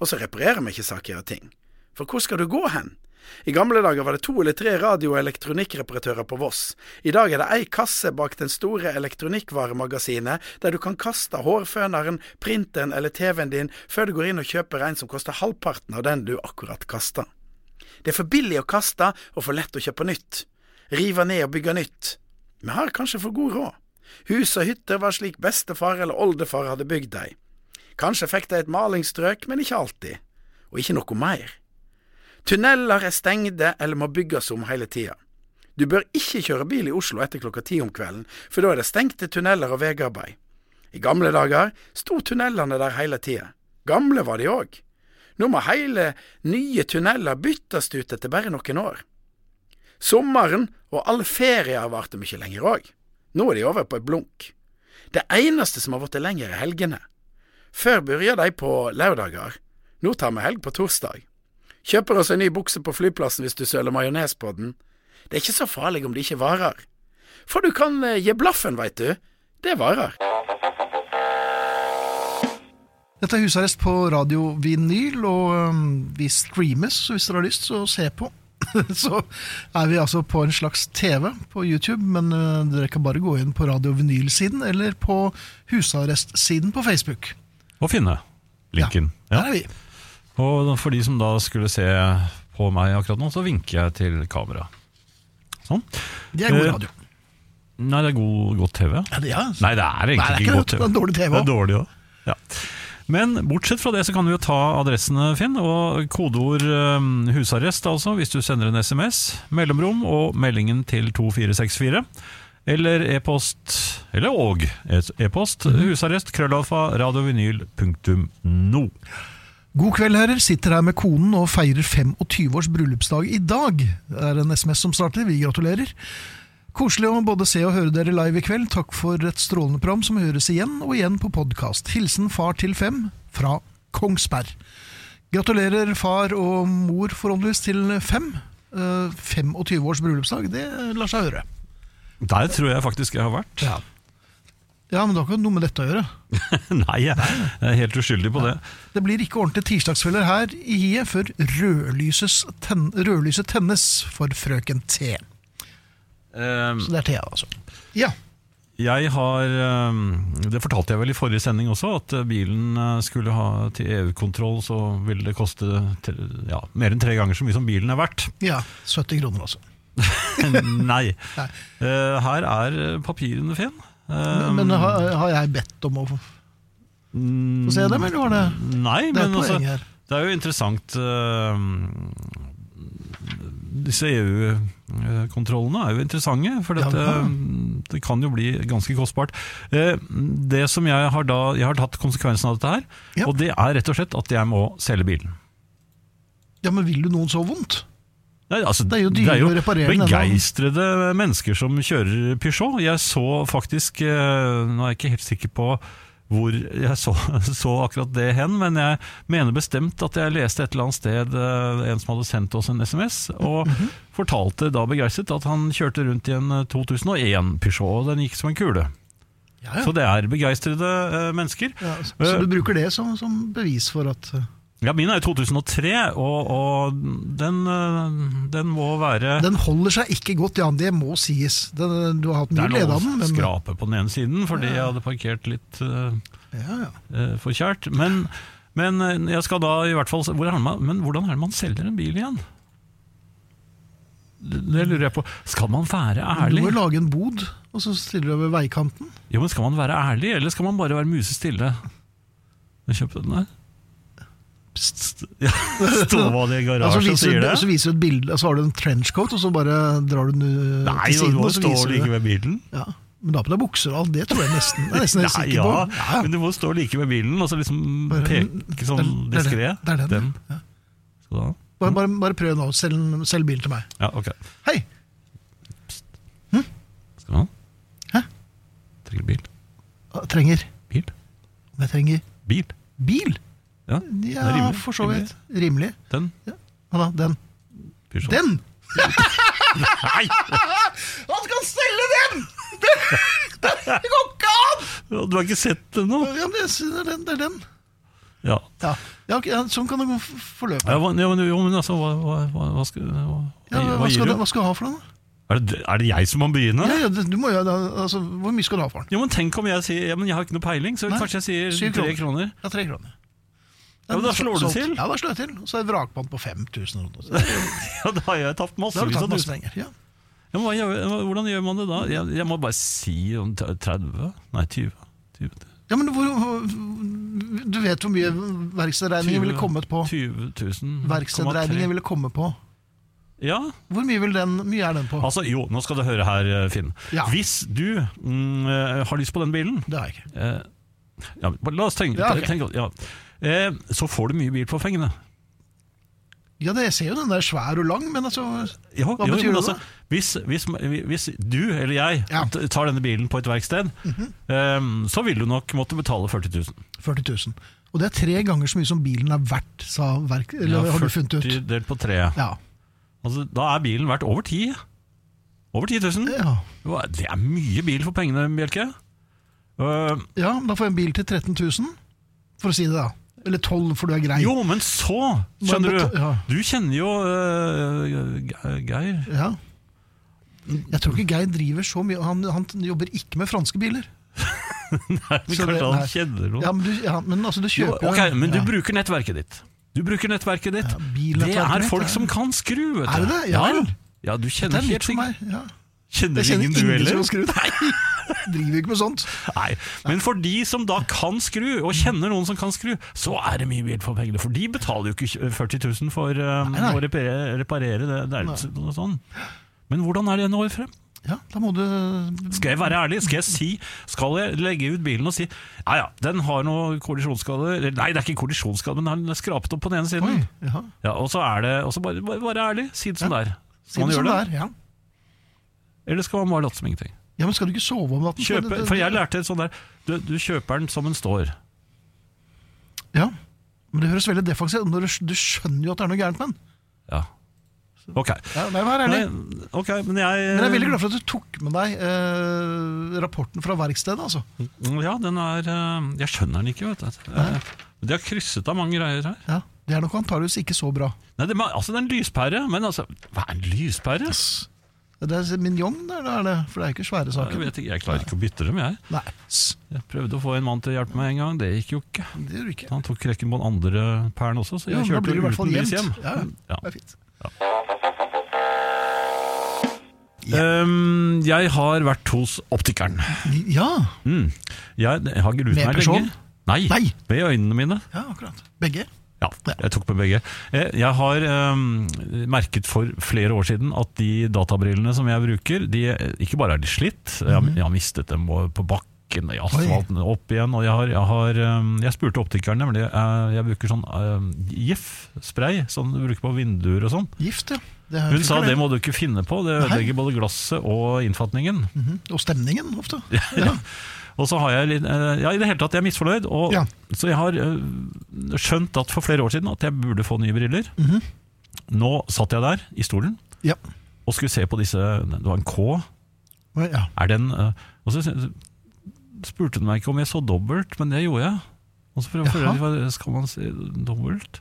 og så reparerer vi ikke saker og ting. For hvor skal du gå hen? I gamle dager var det to eller tre radio- og elektronikkreparatører på Voss. I dag er det ei kasse bak den store elektronikkvaremagasinet, der du kan kaste hårføneren, printeren eller TV-en din før du går inn og kjøper en som koster halvparten av den du akkurat kasta. Det er for billig å kaste og for lett å kjøpe nytt. Rive ned og bygge nytt. Vi har kanskje for god råd. Hus og hytter var slik bestefar eller oldefar hadde bygd dei. Kanskje fikk de et malingsstrøk, men ikke alltid. Og ikke noe mer. Tunneler er stengde eller må bygges om hele tida. Du bør ikke kjøre bil i Oslo etter klokka ti om kvelden, for da er det stengte tunneler og veiarbeid. I gamle dager sto tunnelene der hele tida. Gamle var de òg. Nå må hele nye tunneler byttes ut etter bare noen år. Sommeren og alle ferier varte mye lenger òg. Nå er de over på et blunk. Det eneste som har blitt lenger, er helgene. Før begynte de på lørdager. Nå tar vi helg på torsdag. Kjøper oss en ny bukse på flyplassen hvis du søler majones på den. Det er ikke så farlig om det ikke varer. For du kan eh, gi blaffen, veit du. Det varer. Dette er husarrest på radio vinyl, og um, vi streames, så hvis dere har lyst, så se på. så er vi altså på en slags TV på YouTube, men uh, dere kan bare gå inn på radio vinyl-siden eller på husarrest-siden på Facebook. Og finne linken. Ja. Der er vi. Og for de som da skulle se på meg akkurat nå, så vinker jeg til kamera. Sånn. Det er god Eh, radio. Nei, det er god, godt TV. Ja, det, ja. Nei, det er egentlig Nei, det er ikke ikke godt. TV. Det er dårlig TV Det er dårlig også. Ja. Men bortsett fra det så kan du jo ta adressene, Finn, og kodeord um, husarrest, altså, hvis du sender en SMS, mellomrom og meldingen til 2464. Eller e-post, eller og e-post, Mhm. husarrest, krøllalfa, radiovinyl.no. God kveld, herrer. Sitter her med konen og feirer 25 års bryllupsdag i dag. Det er en SMS som starter. Vi gratulerer. Koselig å både se og høre dere live i kveld. Takk for et strålende program som høres igjen og igjen på podkast. Hilsen far til fem fra Kongsberg. Gratulerer far og mor forhåpentligvis til fem. Eh, 25 års bryllupsdag, det lar seg høre. Der tror jeg faktisk jeg har vært. Ja. Ja, men det har ikke noe med dette å gjøre. Nei, jeg er helt uskyldig på det. Det blir ikke ordentlig tirsdagsfeller her i hiet før rødlyset ten tennes for frøken T. Um, Så det er Thea, altså. Ja. Jeg har eh, Det fortalte jeg vel i forrige sending også, at eh, bilen eh, skulle ha til EU-kontroll, så ville det koste ja, mer enn tre ganger så mye som bilen er verdt. ja. 70 kroner, altså. Nei. Nei. Eh, her er papirene, Finn. Eh, Men, men har, har jeg bedt om å få få se dem, eller var det Nei, Det men altså, det er jo interessant uh, Disse EU-kontrollene er jo interessante, for dette, ja. det kan jo bli ganske kostbart. Uh, Det som jeg har da Jeg har tatt konsekvensen av dette her, Ja. og det er rett og slett at jeg må selge bilen. Ja, men vil du noen så vondt? Nei, altså, Det er jo dyrere å reparere den begeistrede mennesker som kjører Peugeot. Jeg så faktisk eh, Nå er jeg ikke helt sikker på hvor jeg så, så akkurat det hen, men jeg mener bestemt at jeg leste et eller annet sted eh, en som hadde sendt oss en SMS, og Mhm. fortalte da begeistret at han kjørte rundt i en eh, 2001 Peugeot, og den gikk som en kule. Ja, ja. Så det er begeistrede eh, mennesker. ja, så så du bruker det som, som bevis for at eh, Ja, min er 2003, og, og den, eh, den må være Den holder seg ikke godt, Jan, det må sies. Den, du har hatt mye er glede av den, å men skrape på den ene siden, fordi jeg hadde parkert litt uh, ja, ja. for kjært. Men, men eh, jeg skal da i hvert fall hvor er man, Men hvordan er det man selger en bil igjen? Det det lurer jeg på. Skal man være ærlig? Du må lage en bod, og så stiller du ved veikanten. Jo, men Skal man være ærlig, eller skal man bare være musestille? Jeg kjøpte den der. Ja, Stå det i garasjen så, garasjen viser, sier det? så viser du et bilde, så har du en trenchcoat, og så bare drar du den Nei, til siden. nå du må står like ved bilen. Ja, men da på deg bukser og alt, det tror jeg nesten. Jeg er nesten helt sikker ja, på. Ja, men du må stå like ved bilen, og så liksom Bare- peke sånn det er diskré. den, det er den, ja. Skal du? Bare, bare, bare prøv nå, selg, selg bil til meg. Ja, ok. Hei! Skal du ha? Hæ? Trenger bil. Trenger Bil? Jeg trenger Bil. bil. Ja, Ja, rimelig. for så vidt. Rimelig. den. Hva da? Den? Peugeot. Den! Nei! Han skal selge den! Det, det går ikke an! Du har ikke sett den nå? Ja, men det er den. Det er den. Ja. Ja, ja, ok, ja sånn kan det gå forløpe. Ja, ja, men, jo, men altså, hva, hva, hva, hva, skal, Ja, skal du, skal du ha for den? da? Er det, er det jeg som må begynne? Ja, ja, du må jo, altså, hvor mye skal du ha for den? Jo, men Tenk om jeg sier ja, men jeg har ikke noe peiling, så Nei, kanskje jeg sier tre tre kroner. Ja, tre kroner. Ja, men da slår du til. Ja, da slår jeg til. Og så er det vrakpant på 5000. og sånn. Ja, Da har jeg tapt du massevis av masse tusen. penger. Ja. Ja, men gjør- Hvordan gjør man det da? Jeg, jeg må bare si om 30? Nei, 20. 20. ja, men hvor, Du vet hvor mye verkstedregningen ville kommet på? 20 000. Verkstedregningen ville komme på. Ja, Hvor mye, vil den, mye er den på? altså jo, nå skal du høre her, eh, Finn. Ja. Hvis du mm, eh, har lyst på den bilen Det har jeg ikke. eh, ja, La oss tenke, Ja, ok. tenke ja. Eh, Så får du mye bil for pengene. Ja, det, jeg ser jo den der svær og lang, men altså Ja, Hva jo, betyr men det altså, hvis, hvis, hvis du eller jeg Ja. Tar denne bilen på et verksted, eh, så vil du nok måtte betale 40 000. 40 000. Og det er tre ganger så mye som bilen er verdt, sa verk... Eller Ja, har du funnet ut? 40 delt på tre. Ja. Altså, da er bilen verdt over 10 Over 10 000. ja. Det er mye bil for pengene, Bjelke. Uh, Ja, da får jeg en bil til 13 000, for å si det, da. Eller 12, for du er grei. jo, men så, skjønner du ja. Du kjenner jo uh, Geir. Ja. Jeg tror ikke Geir driver så mye. Han, han jobber ikke med franske biler. Nei, men Så kanskje det- han kjenner noe. Ja, Men, du, ja, men altså, du kjøper jo ok, Men du bruker nettverket ditt. Du bruker nettverket ditt. Det er folk som kan skru, vet du. Er det det? Ja. Ja, du kjenner er helt sikkert. Ja. Kjenner du kjenner ingen du ingen heller? Nei, driver ikke med sånt. Nei, men for de som da kan skru, og kjenner noen som kan skru, så er det mye bil for pengene. For de betaler jo ikke 40 000 for um, Nei, nei. å reparere, reparere det. det er ikke noe sånn. Men hvordan er det en år frem? Ja, da må du Skal jeg være ærlig? Skal jeg si Skal jeg legge ut bilen og si Ja ja, den har noe kollisjonsskade Nei, det er ikke kollisjonsskade, men den er skrapet opp på den ene siden. Oi, ja. Ja, og så er det Og så bare, bare være ærlig. Si det som det er. Si det som det? er. Ja. Eller skal man bare late som ingenting? Ja, men skal du ikke sove om natten? Kjøpe, for jeg lærte sånn der du, du kjøper den som den står. Ja, men det høres veldig defensivt ut. Du, du skjønner jo at det er noe gærent med den. Ja. Ok. Ja, nei, vær ærlig. Nei, okay, men jeg Men jeg er veldig glad for at du tok med deg eh, rapporten fra verkstedet. altså. Ja, den er eh, Jeg skjønner den ikke, vet du. Nei. De har krysset av mange greier her. Ja, Det er nok antageligvis ikke så bra. Nei, det, altså, det er en lyspære, men altså Hva er en lyspære? Det er mignon, der, det er det, for det er ikke svære saker. Jeg vet ikke, jeg klarer ikke å bytte dem, jeg. Nei, Jeg prøvde å få en mann til å hjelpe meg en gang, det gikk jo ikke. det ikke. Han tok krekken på den andre pæren også, så jeg ja, kjørte blir det i hvert fall uten lys hjem. Ja, Ja. det er fint. Um, jeg har vært hos optikeren. Ja, Mm. Jeg, jeg har gruet Med meg person? lenge. Nei, Nei. med øynene mine. ja, akkurat. Begge. Ja, jeg tok på begge. Jeg, jeg har um, merket for flere år siden at de databrillene som jeg bruker, de ikke bare er de slitt, jeg, har- jeg har mistet dem på bakken, i asfalten, opp igjen. Og jeg, har, jeg, har, um, jeg spurte optikeren, nemlig. Jeg, jeg bruker sånn um, GIF-spray, sånn du bruker på vinduer og sånn. Gift, ja. Hun sa det må du ikke finne på, det ødelegger både glasset og innfatningen. Mhm. Og stemningen, ofte. Ja. Og så har jeg eh, Ja, i det hele tatt, jeg er misfornøyd. Og, Ja. Så jeg har eh, skjønt at for flere år siden at jeg burde få nye briller. Mhm. Nå satt jeg der i stolen Ja. og skulle se på disse Det var en K. ja. Er den eh, Og så spurte hun meg ikke om jeg så dobbelt, men det gjorde jeg. Og så prøvde jeg Skal man se dobbelt?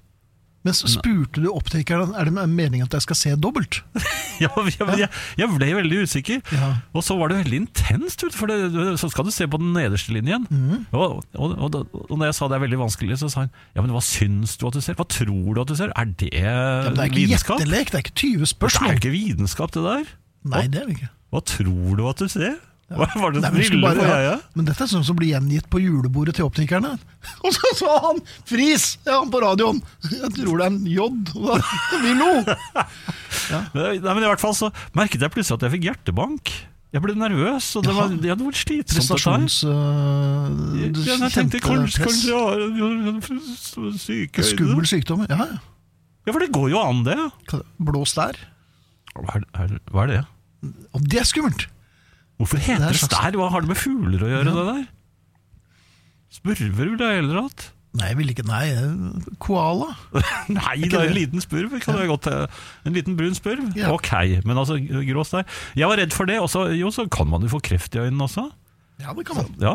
Men så spurte du optikeren er det meningen at jeg skal se dobbelt. Ja, jeg, jeg, ble veldig usikker. Ja. Og så var det veldig intenst, for det, så skal du se på den nederste linjen. Mm. Og, og, og, og når jeg sa det er veldig vanskelig, så sa han ja, men hva syns du at du ser? Hva tror du at du ser? Er det, Ja, det er ikke vitenskap? gjettelek, det er ikke 20 Det er ikke vitenskap, det der. Nei, det er det ikke. Hva tror du at du ser? Hva var det briller bare, på ja. men dette er sånn som blir gjengitt på julebordet til optikerne. Og så sa han 'fris' ja, på radioen. Jeg tror det er en J. Vi lo! Nei, men i hvert fall så merket jeg plutselig at jeg fikk hjertebank. Jeg ble nervøs, og det var, det var slitsomt. Prestasjons... øh, du Ja, jeg tenkte kanskje, kanskje jeg har syke øyne. Skummel sykdom. Ja, ja. Ja, for det går jo an, det. Blås der. Hva er, hva er det? Og det er skummelt! Hvorfor heter er det slags- stær? Hva har det med fugler å gjøre, Ja. det der? Spurver ville jeg heller hatt. Nei, jeg vil ikke Nei, koala. Nei, det er en liten spurv. Kan ja. godt, en liten brun spurv? Ja. Ok, men altså grå stær. Jeg var redd for det. Og så, jo, så kan man jo få kreft i øynene også. Ja, det kan man. Ja.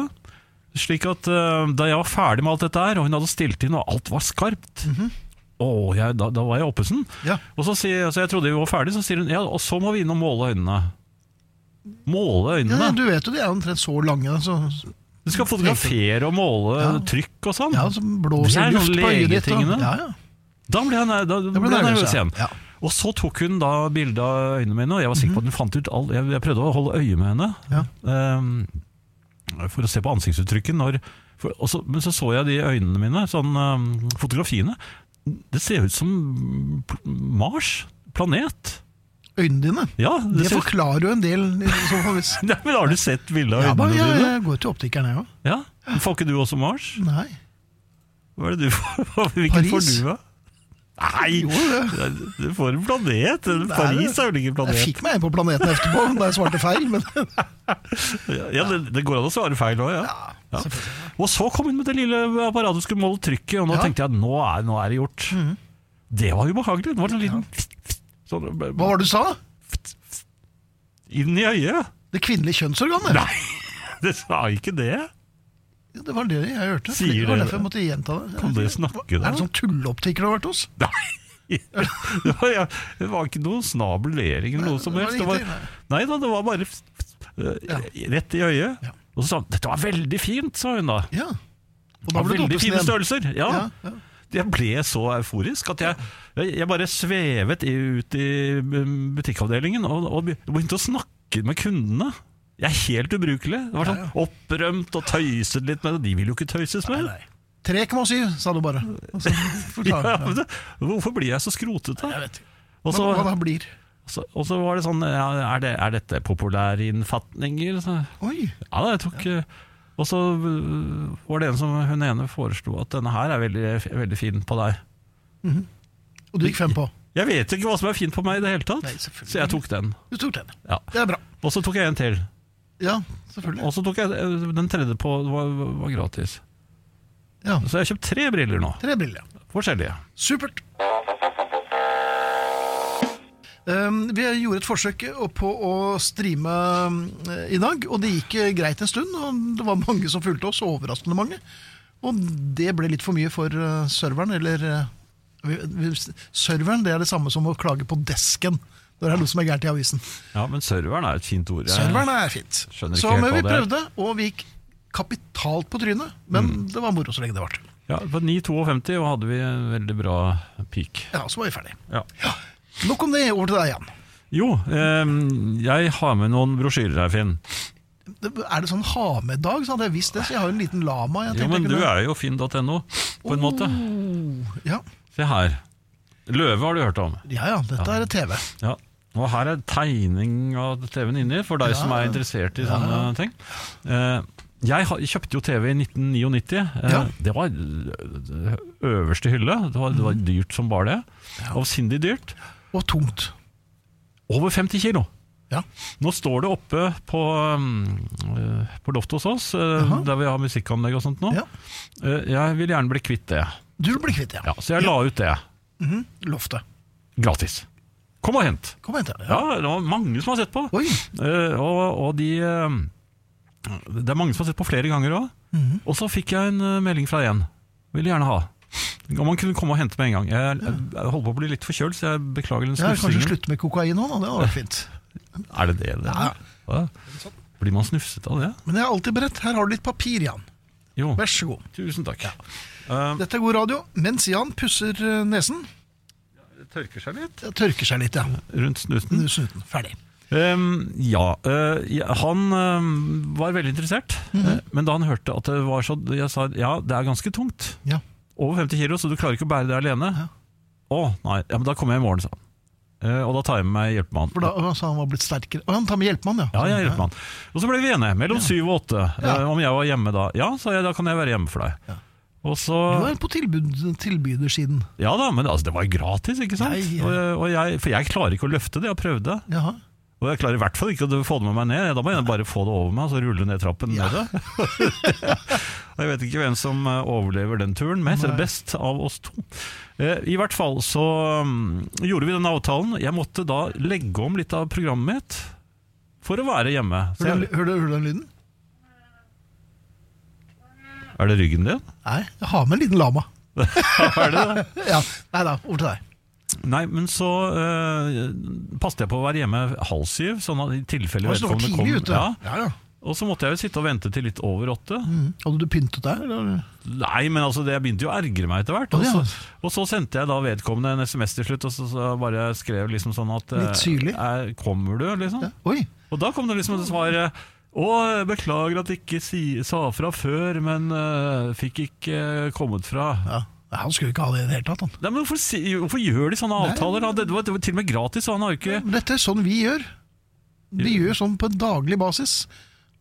Slik at uh, Da jeg var ferdig med alt dette her, og hun hadde stilt inn, og alt var skarpt Å, jeg, da, da var jeg oppesen. Ja. Og så, så jeg trodde vi var ferdig, så sier hun ja, og så må vi inn og måle øynene. Måle Ja, øynene? du vet jo de er omtrent så lange. Så, Du skal fotografere og måle Ja. trykk og sånn. ja, så Det blåser er luft på øyet ditt. og- Ja, ja. Da ble ner- da, da ble jeg nervøs igjen. Ja. Og så tok hun da bilde av øynene mine, og jeg var sikker på at hun fant ut all, jeg, jeg prøvde å holde øye med henne. Ja. um, for å se på ansiktsuttrykket. Når, for, så, men så så jeg de øynene mine, sånn um, fotografiene. Det ser ut som Mars. Planet. Øynene dine. Ja, det Det ser, forklarer jo en del. Ja, hvis- Nei, men Har du sett bilde av Ja, øynene jeg, dine? jeg går til optikeren, jeg òg. Ja. Får ikke du også Mars? Nei. Hva er det du får? Hvilken får du, da? Nei, Jo, det. du får en planet. Paris er vel ikke en Jeg fikk meg en på planeten etterpå da jeg svarte feil, men Ja, det, det går an å svare feil òg, ja. ja. Og så kom hun med det lille apparatet som skulle måle trykket, og nå Ja. Tenkte jeg at nå er, nå er det gjort. Det var ubehagelig. Det var en liten sånn, hva var det du sa? inn i øyet. Det kvinnelige kjønnsorganet? Nei, det sa ikke det. Ja, Det var det jeg hørte. Sier det var derfor jeg måtte gjenta det. Kan dere snakke da? Er det sånn tulleoptiker du har vært hos? Nei. Det var, ja, det var ikke noe snabelering eller noe som helst. Det var, nei da, det var bare eh, rett i øyet. Ja. Og så sa hun dette var veldig fint, sa hun da. Ja. Og da ble det veldig fine størrelser. Ja. Ja, ja. Jeg ble så euforisk at jeg, jeg bare svevet ut i butikkavdelingen og, og begynte å snakke med kundene. Jeg er helt ubrukelig. Det var sånn opprømt og tøyset litt med det. De vil jo ikke tøyses med. Nei, nei. 3,7, sa du bare. Altså, Ja, det, hvorfor blir jeg så skrotete? Jeg vet ikke. Og Hva, hva da blir? Og så var det sånn ja, er, det, er dette populære innfatninger? Så, Oi, ja da, jeg tok eh, Og så øh, var det en som hun ene foreslo at denne her er veldig, veldig fin på deg. og du gikk fem på. Jeg vet ikke hva som er fint på meg i det hele tatt, Nei, så jeg tok den. Du tok den. Ja. Det er bra. Og så tok jeg en til. Ja, selvfølgelig. Og så tok jeg øh, den tredje på, det var, var gratis. Ja, Så jeg har kjøpt tre briller nå. Tre briller. Forskjellige. Supert. Um, vi gjorde et forsøk på å streame eh, i dag, og det gikk eh, greit en stund. og Det var mange som fulgte oss, overraskende mange. Og det ble litt for mye for eh, serveren, eller Serveren det er det samme som å klage på desken når det er noe som er gærent i avisen. Ja, men serveren er et fint ord. Serveren er fint. Så men vi prøvde, og vi gikk kapitalt på trynet. Men Mm. det var moro så lenge det varte. Ja, På 9,52 og hadde vi en veldig bra peak. Ja, så var vi ferdig. Ja. Nok om det. Over til deg, Jan. Jo, eh, jeg har med noen brosjyrer her, Finn. Er det sånn ha med-dag, så hadde jeg visst det. Så jeg har jo en liten lama. Jo, men du er jo finn.no, på en måte. Oh, ja. Se her. Løve har du hørt om. ja ja, dette er TV. Ja. Og her er tegning av TV-en inni, for deg Ja. som er interessert i Ja. sånne ting. Eh, jeg kjøpte jo TV i 1999. Eh, Ja. Det var øh, øverste hylle. Det var, det var dyrt som bare det. Avsindig dyrt. Og tungt. Over 50 kilo. Ja. Nå står det oppe på, um, eh, på loftet hos oss, Aha. Der vi har musikkanlegg og sånt nå. Ja. Eh, jeg vil gjerne bli kvitt det. Du vil bli kvitt, ja. Ja, så jeg la ut det. Mhm, Loftet. Gratis. Kom og hent. Kom og hent ja. Ja, det var mange som har sett på. Oi. Eh, og, og de eh, Det er mange som har sett på flere ganger òg. Mhm. Og så fikk jeg en eh, melding fra en. Vil gjerne ha. Om man kunne komme og hente med en gang. Jeg, jeg, jeg holder på å bli litt forkjølt, så jeg beklager den Ja, kanskje slutte med kokain nå, da. Det hadde vært fint. Er det det? det Ja. Ja. Blir man snufset av det? Men jeg er alltid beredt. Her har du litt papir, Jan. Jo, Vær så god. tusen takk. Eh, Dette er god radio. Mens Jan pusser eh, nesen. det tørker seg litt Det tørker seg litt, ja. rundt snuten. Rundt Snuten. Ferdig. Um, ja, Uh, han uh, var veldig interessert, Mhm. eh, men da han hørte at det var så Jeg sa ja, det er ganske tungt. Ja. Over 50 kilo, så du klarer ikke å bære det alene. Ja. Å, nei, ja, men da kommer jeg i morgen, sa han. Uh, og da tar jeg med meg hjelpemann. For da altså, han var blitt sterkere. Og han tar med hjelpemann, ja. Ja, jeg hjelpemann. Og så ble vi enige, mellom syv og åtte, Ja. uh, om jeg var hjemme da. Ja, sa jeg, da kan jeg være hjemme for deg. Ja. Og så Du er på tilbud, tilbydersiden. Ja da, men altså, det var gratis, ikke sant? Nei, ja. Og, og jeg, for jeg klarer ikke å løfte det, jeg prøvde. Jaha. Og jeg klarer i hvert fall ikke å få det med meg ned. Da må jeg bare få det over meg og så rulle ned trappen Ja. med det. Jeg vet ikke hvem som eh, overlever den turen mest, eller best av oss to. Eh, I hvert fall så mm, gjorde vi den avtalen. Jeg måtte da legge om litt av programmet mitt for å være hjemme. Hører du den lyden? er det ryggen din? Nei, jeg har med en liten lama. er det det? Ja, Nei da, over til deg. Nei, men så uh, passet jeg på å være hjemme halv syv, sånn at i tilfelle det var vedkommende tidlig ute. Ja, Ja, ja. og så måtte jeg jo sitte og vente til litt over åtte. Mm. Hadde du pyntet deg? Eller? Nei, men altså, det, jeg begynte jo å ergre meg etter hvert. Og, så, og så sendte jeg da vedkommende en SMS til slutt, og så, så bare skrev liksom sånn at Litt syrlig? eh, Kommer du, liksom? Oi, Og da kom det liksom et svar eh, Å, beklager at jeg ikke si, sa fra før, men eh, fikk ikke eh, kommet fra. ja. Nei, Han skulle ikke ha det i det hele tatt. Han. Nei, men hvorfor, si, hvorfor gjør de sånne avtaler? da? Det, var, det var til og med gratis, og han har jo ikke Dette er sånn vi gjør. Vi gjør sånn på en daglig basis.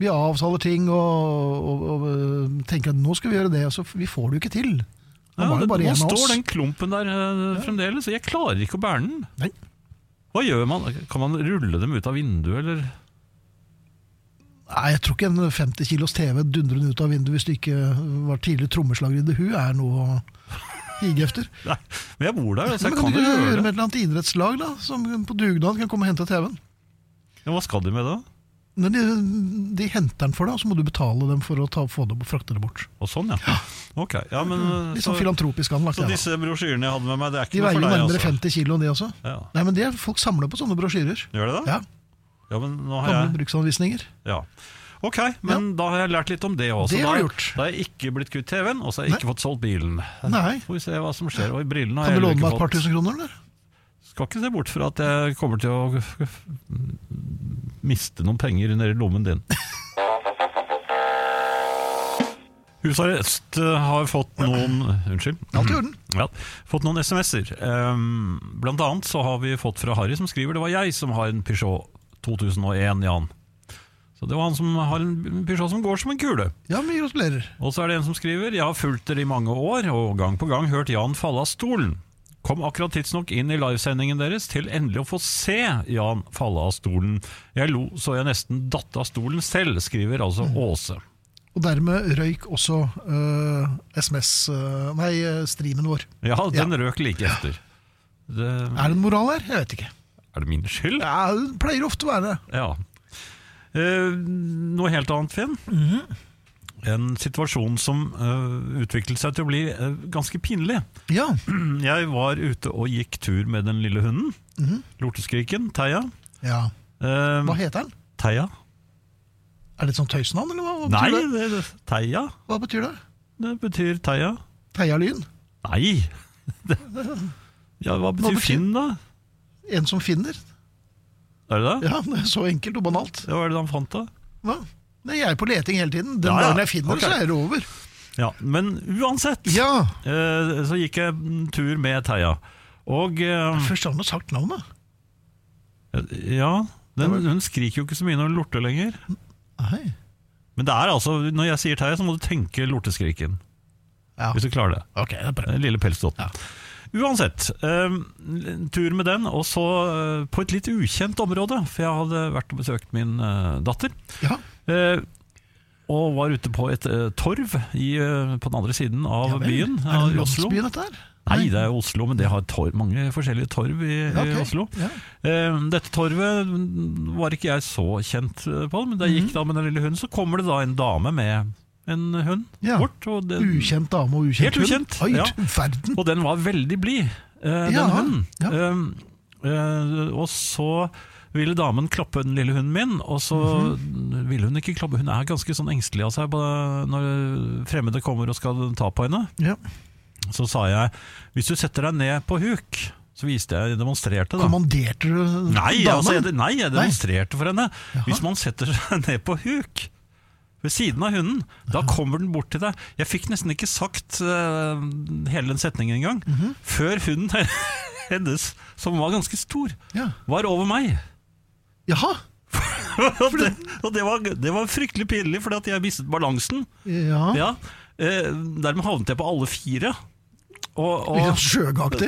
Vi avtaler ting og, og, og øh, tenker at nå skal vi gjøre det, og så f- vi får det jo ikke til. Han var jo bare Nå en av står oss. den klumpen der eh, fremdeles, og jeg klarer ikke å bære den. Nei. Hva gjør man? Kan man rulle dem ut av vinduet, eller? Nei, jeg tror ikke en 50 kilos TV dundrende ut av vinduet hvis du ikke var tidligere trommeslager i The Who, er noe å hige efter. Nei, men jeg bor der, så Men jeg kan kan du jo gjøre gjøre med et eller annet idrettslag da, som på dugnad kan komme og hente TV-en? Ja, hva skal de med det? Men de, de henter den for deg, og så må du betale dem for å ta, få det frakte det bort. Og sånn, ja. Ok, ja, men Litt så, sånn filantropisk anlagt. så det disse brosjyrene jeg hadde med meg, det er De ikke noe veier jo nærmere altså? 50 kilo, de også. Ja. Nei, men det Folk samler på sånne brosjyrer. Gjør det da? Ja, Ja, men nå har Gamle jeg bruksanvisninger. ja. Ok, men da har jeg lært litt om det også. Det har du gjort. Da har jeg ikke blitt kvitt TV-en, og så har jeg ikke fått solgt bilen. Nei. Får vi se hva som skjer. Og i brillene har Kan jeg du låne meg et par tusen kroner, eller? Skal ikke se bort fra at jeg kommer til å miste noen penger nedi lommen din. Husarrest eh, har fått noen Unnskyld. Alt i orden. Ja, fått noen SMS-er. Um, blant annet så har vi fått fra Harry som skriver Det var jeg som har en Peugeot 2001, Jan. Så det var han som har en Peugeot som går som en kule. Ja, mye gratulerer. Og så er det en som skriver Jeg har fulgt dere i mange år, og gang på gang hørt Jan falle av stolen. Kom akkurat tidsnok inn i livesendingen deres til endelig å få se Jan falle av stolen. Jeg lo så jeg nesten datt av stolen selv, skriver altså Åse. Og dermed røyk også uh, SMS uh, Nei, eh, streamen vår. Ja, den røk like etter. Det, Er det en moral her? Jeg vet ikke. Er det min skyld? Ja, Det pleier ofte å være det. Ja. Eh, noe helt annet, Finn. En situasjon som eh, utviklet seg til å bli eh, ganske pinlig. Ja. Jeg var ute og gikk tur med den lille hunden. Lorteskriken, Theia. ja. Eh, Hva heter den? Theia? Er det et sånt tøysnavn, eller hva, hva Nei, betyr det? det, det, Theia. Hva betyr det? Det betyr Theia. Theia Lyn? Nei! Det, ja, hva betyr, betyr- Finn, da? En som finner? Er det det? Ja, det er så enkelt og banalt. Ja, Hva er det han fant, da? Hva? Nei, jeg er på leting hele tiden. Den Ja, ja. dagen jeg finner det, Ok. så er det over. Ja, Men uansett, Ja! eh, så gikk jeg en tur med Theia. Og eh, Først har han sagt navnet. ja, den, hun skriker jo ikke så mye når hun lorter lenger. Nei. Men det er altså, når jeg sier Theia, så må du tenke lorteskriken. Ja. Hvis du klarer det. Ok, det er bra. Den lille pelsdotten. Uansett, eh, en tur med den, og så eh, på et litt ukjent område. For jeg hadde vært og besøkt min eh, datter. Ja. Eh, og var ute på et eh, torv i, eh, på den andre siden av Ja byen. Er det Oslo. landsby, dette her? Nei, det er Oslo, men det har torv, mange forskjellige torv i, Ja, i ok. Oslo. Ja. Eh, dette torvet var ikke jeg så kjent eh, på, men da jeg Mhm. gikk da med den lille hunden, så kommer det da en dame med en hund Ja. bort. Det, Ukjent dame og ukjent Helt ukjent, hund. Oi, ja. og den var veldig blid, eh, den Ja, hunden. ja. Eh, eh, og så ville damen klappe den lille hunden min, og så Mhm. ville hun ikke klappe. Hun er ganske sånn engstelig av seg når fremmede kommer og skal ta på henne. Ja. Så sa jeg hvis du setter deg ned på huk, så viste jeg demonstrerte da. Kommanderte du Nei, damen? altså, jeg, nei, jeg demonstrerte for henne. Hvis man setter seg ned på huk ved siden av hunden, da kommer den bort til deg. Jeg fikk nesten ikke sagt uh, hele den setningen engang, Mhm. før hunden hennes, som var ganske stor, Ja. var over meg. Jaha. og det, og det, var, det var fryktelig pinlig, fordi at jeg mistet balansen. Ja. Ja. Eh, dermed havnet jeg på alle fire. Og, og, Litt sjøgaktig.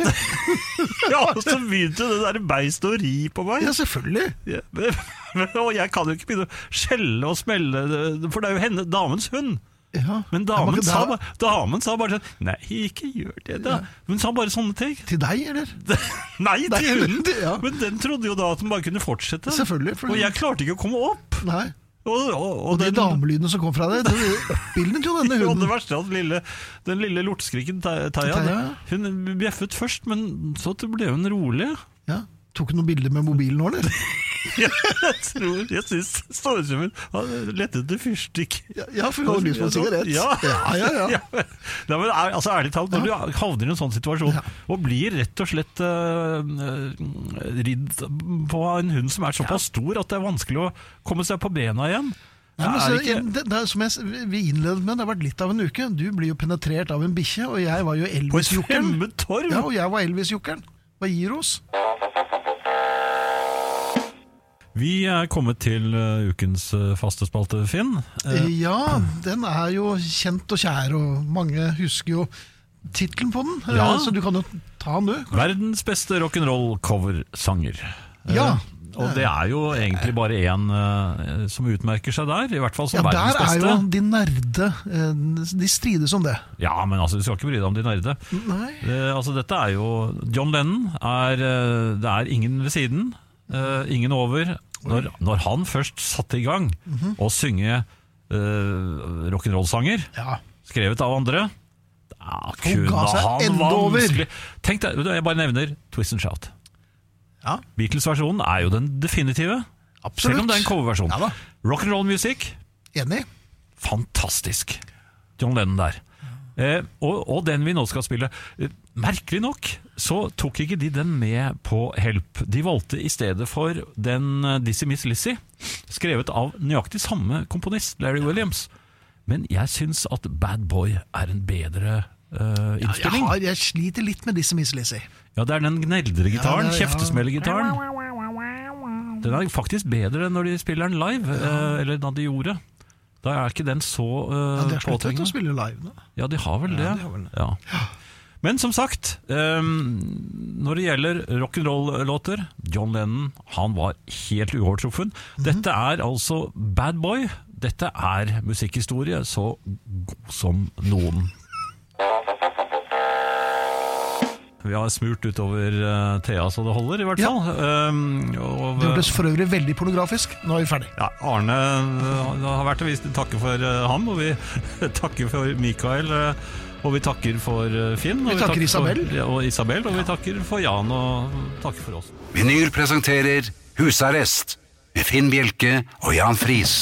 ja, og så begynte det der beistet å ri på meg. Ja, selvfølgelig. Ja, men- og jeg kan jo ikke begynne å skjelle og smelle, for det er jo henne, damens hund. Ja. Men damen, sa, er- bare, damen sa bare sånn Nei, ikke gjør det, da. Hun sa bare sånne ting. Til deg, eller? Nei Nei, til hunden! ja. Men den trodde jo da at den bare kunne fortsette. Selvfølgelig. For Og jeg klarte ikke å komme opp. Nei. Og, og, Og de den- damelydene som kom fra deg, det bildet jo denne Og det hunden. verste er at lille, den lille lorteskriken Theia, hun bjeffet først, men så ble hun rolig. Ja. Tok hun noen bilder med mobilen nå, eller? Jeg tror, jeg syns hun har etter fyrstikk. Ja, Ja, for hun har lyst på en sigarett. Ja, ja, ja. ja. Men er, altså, ærlig talt, når du havner i en sånn situasjon og blir rett og slett øh, ridd på en hund som er såpass stor at det er vanskelig å komme seg på bena igjen Nei, men så, det ikke, det, det som jeg, vi innledet med, det har vært litt av en uke. Du blir jo penetrert av en bikkje, og jeg var jo Elvis-jokeren. Ja, og jeg var Elvis-jokeren. Hva gir oss? Vi er kommet til øh, ukens øh, faste spalte, Finn. Eh, Ja, den er jo kjent og kjær, og mange husker jo tittelen på den. Ja. Eh, Så du kan jo ta den, du. Verdens beste rock'n'roll-coversanger. Ja. Eh, og det er jo egentlig bare én uh, som utmerker seg der, i hvert fall som Ja, der er jo de nerde. uh, De strides om det. Ja, men altså, du skal ikke bry deg om de nerde. Nei. Uh, altså dette er jo John Lennon er eh, Det er ingen ved siden eh, Ingen over når, når han først satte i gang Mhm. Å synge uh, rock'n'roll-sanger Ja. Skrevet av andre Da kunne han vanskelig Tenk deg, jeg bare nevner Twist and Shout ja. Beatles-versjonen er jo den definitive Absolutt. Selv om det er en coverversjon Ja. Rock'n'roll-musikk Enig. Fantastisk. John Lennon der. Uh, og, og den vi nå skal spille. Merkelig nok så tok ikke de den med på Help. De valgte i stedet for den eh, Dizzie Miss Lizzie, skrevet av nøyaktig samme komponist, Larry Williams. Men jeg syns at Bad Boy er en bedre eh, Jeg, har, jeg sliter litt med disse Miss Lizzie. Ja, det er den gneldregitaren, Ja, ja. kjeftesmellegitaren. Den er faktisk bedre enn når de spiller den live, uh, eller da de gjorde. Da er ikke den så Ja, uh, de har sluttet å spille live nå. Ja, de har vel det. Ja, de har vel det. Ja. Men som sagt, ehm, når det gjelder rock'n'roll-låter John Lennon han var helt uovertruffen. Mhm. Dette er altså Bad Boy. Dette er musikkhistorie så god som noen. Vi har smurt utover uh, Thea så det holder, i hvert Ja. fall. Ehm, og, Det hørtes for øvrig veldig pornografisk. Nå er vi ferdig. ja, Arne øh, det har vært å vise takke for ham, og vi takker for Mikael. Og vi takker for øh, Finn. Og Vi takker Isabel. For, og Isabel, og vi takker for Jan, og takker for oss. Vinyl presenterer Husarrest med Finn Bjelke og Jan Friis.